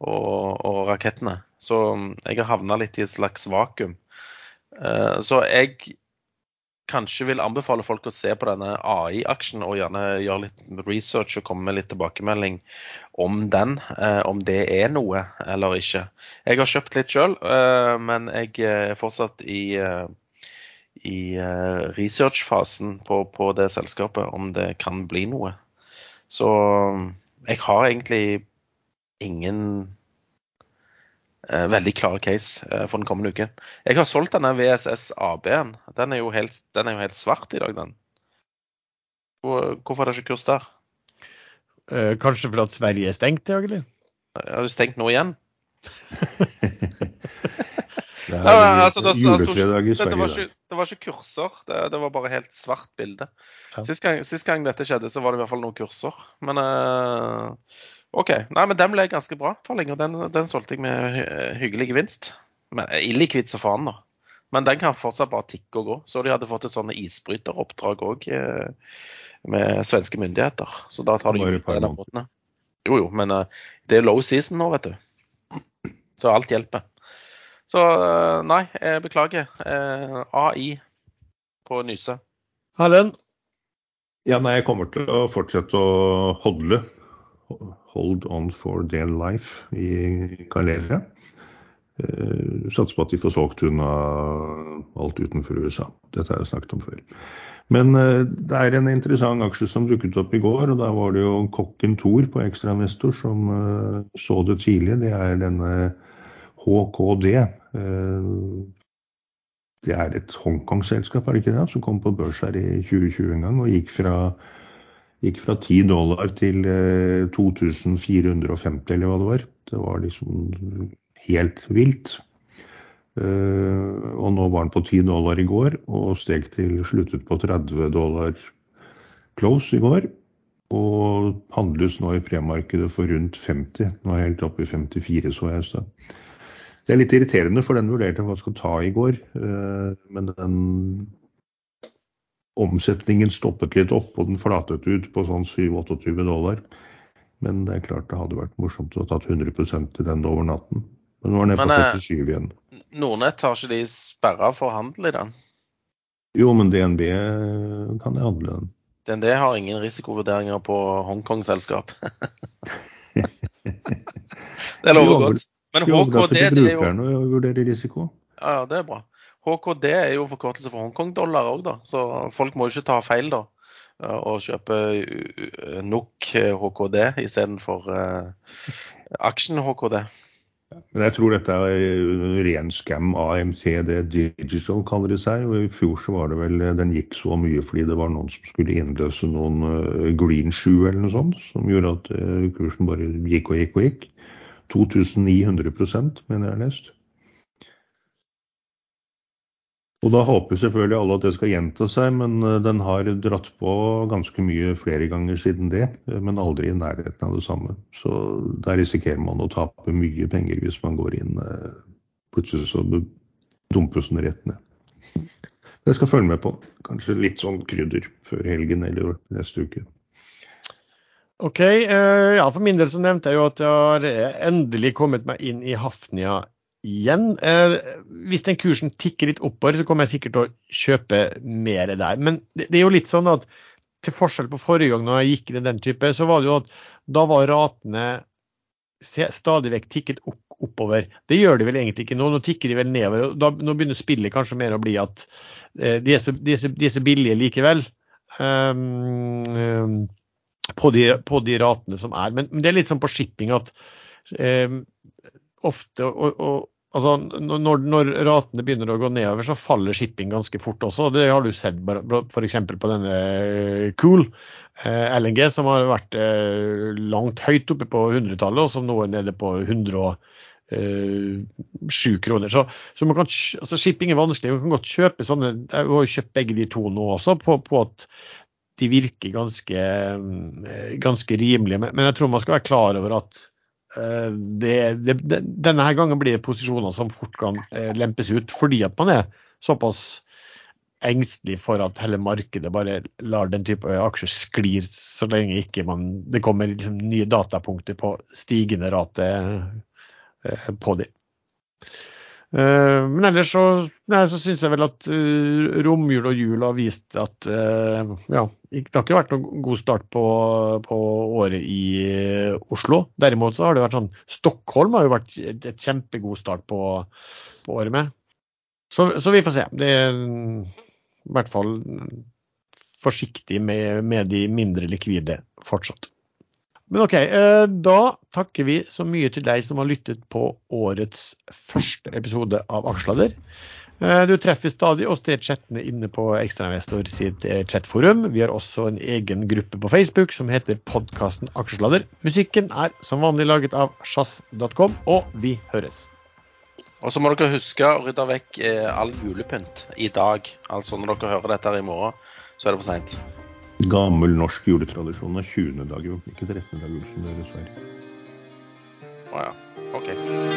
og, og rakettene. Så mm, jeg har havna litt i et slags vakuum. Så jeg kanskje vil anbefale folk å se på denne AI-aksjen og gjerne gjøre litt research og komme med litt tilbakemelding om den. eh, Om det er noe eller ikke. Jeg har kjøpt litt sjøl, men jeg er fortsatt i, eh, i eh, researchfasen på, på det selskapet, om det kan bli noe. Så jeg har egentlig ingen eh, veldig klar case eh, for den kommende uken. Jeg har solgt denne VSS AB-en. Den, er jo helt- den er jo helt svart i dag, den. Hvor- Hvorfor er det ikke kurs der? Eh, kanskje fordi at Sverige er stengt i dag, eller? Har du stengt nå igjen? *laughs* Det er Ja, altså, var ikke, det var ikke kurser, det, det var bare helt svart bilde. Ja. Sist, gang, sist gang dette skjedde, så var det i hvert fall noen kurser. Men eh, OK. Nei, men den ble ganske bra for lenge, og den, den solgte jeg med hyggelig gevinst. Men eh, som så faen, da. Men den kan fortsatt bare tikke og gå. Så de hadde fått et sånne isbryteroppdrag òg med svenske myndigheter. Så da tar de ut par en av båtene. Jo, jo, men eh, det er low season nå, vet du. Så alt hjelper. Så eh, nei, jeg beklager. Eh, AI på Nyse. Erlend? Ja, nei, jeg kommer til å fortsette å hodle. Hold on for dear life i Calera. Eh, Satser på at de får solgt unna alt utenfor USA. Dette har jeg snakket om før. Men eh, det er en interessant aksje som dukket opp i går, og da var det jo kokken Thor på Ekstrainvestor som eh, så det tidlig. Det er denne HKD. Det er et Hongkong-selskap, er det ikke det? Som kom på børs her i 2020 en gang og gikk fra, gikk fra 10 dollar til 2450 eller hva det var. Det var liksom helt vilt. Uh, og nå var den på 10 dollar i går og steg til sluttet på 30 dollar close i går. Og handles nå i premarkedet for rundt 50. Nå er jeg helt oppe i 54, så jeg. Så. Det er litt irriterende, for den vurderte jeg hva skal ta i går. Uh, men den omsetningen stoppet litt opp, og den flatet ut på sånn 7-28 dollar. Men det er klart det hadde vært morsomt å ha tatt 100 til den over natten. Men nå er den nede på 47 eh, igjen. Nordnett har ikke de sperra for handel i den? Jo, men DNB kan det handle den. DNB har ingen risikovurderinger på Hongkong-selskap. *laughs* det lover godt. Men HKD det er jo å vurdere risiko. Ja, det er bra. HKD er jo forkortelse for Hongkong-dollar òg, da. Så folk må jo ikke ta feil, da. Og kjøpe NOK HKD istedenfor uh, aksjen HKD. Men jeg tror dette er ren scam. AMT, det digital kaller de seg. og I fjor så var det vel den gikk så mye fordi det var noen som skulle innløse noen green shoe eller noe sånt, som gjorde at kursen bare gikk og gikk og gikk. 2900 mener jeg har lest. Og da håper selvfølgelig alle at det skal gjenta seg, men eh, den har dratt på ganske mye flere ganger siden det. Eh, men aldri i nærheten av det samme. Så der risikerer man å tape mye penger hvis man går inn. Eh, plutselig så dumpes den rett ned. Jeg skal følge med på. Kanskje litt sånn krydder før helgen eller neste uke. Ok, ja For min del så nevnte jeg jo at jeg har endelig kommet meg inn i Hafnia igjen. Eh, hvis den kursen tikker litt oppover, så kommer jeg sikkert til å kjøpe mer der. Men det, er jo litt sånn at til forskjell på forrige gang når jeg gikk inn i den type, så var det jo at da var ratene stadig vekk tikket opp, oppover. Det gjør de vel egentlig ikke nå. Nå tikker de vel nedover. Da, nå begynner spillet kanskje mer å bli at eh, de, er så, de, er så, de, er så, billige likevel. Um, um, på, de, på, de, ratene som er. Men, det er litt sånn på shipping at um, ofte og, altså, når, når, ratene begynner å gå nedover, så faller shipping ganske fort også. Det har du sett f.eks. på denne eh, Cool eh, LNG, som har vært eh, langt høyt oppe på 100-tallet, og som nå er nede på 107 kroner. Så, så kan, altså, shipping er vanskelig. Man kan godt kjøpe sånne Jeg har kjøpt begge de to nå også, på, på at de virker ganske, ganske rimelige. Men, men jeg tror man skal være klar over at Eh, det, det, denne her gangen blir det posisjoner som fort kan eh, lempes ut, fordi at man er såpass engstelig for at hele markedet bare lar den type aksjer sklir så lenge ikke man, det kommer liksom nye datapunkter på stigende rate eh, på dem. Uh, men ellers så, nei, så syns jeg vel at uh, romjul og jul har vist at uh, ja, det har ikke vært noen god start på, på året i Oslo. Derimot så har det vært sånn Stockholm har jo vært et, et kjempegod start på, på året med. Så, så, vi får se. Det er i hvert fall forsiktig med, med de mindre likvide fortsatt. Men OK, eh, da takker vi så mye til deg som har lyttet på årets første episode av Aksladder. Eh, du treffer stadig oss til chattene inne på Ekstrainvestor sitt eh, chatforum. Vi har også en egen gruppe på Facebook som heter podkasten Aksjesladder. Musikken er som vanlig laget av sjazz.com, og vi høres. Og så må dere huske å rydde vekk all julepynt i dag. Altså når dere hører dette her i morgen, så er det for seint. Gammel norsk juletradisjon er 20. dag, jo. Ikke 13. dag i Sverige. Å ja. OK.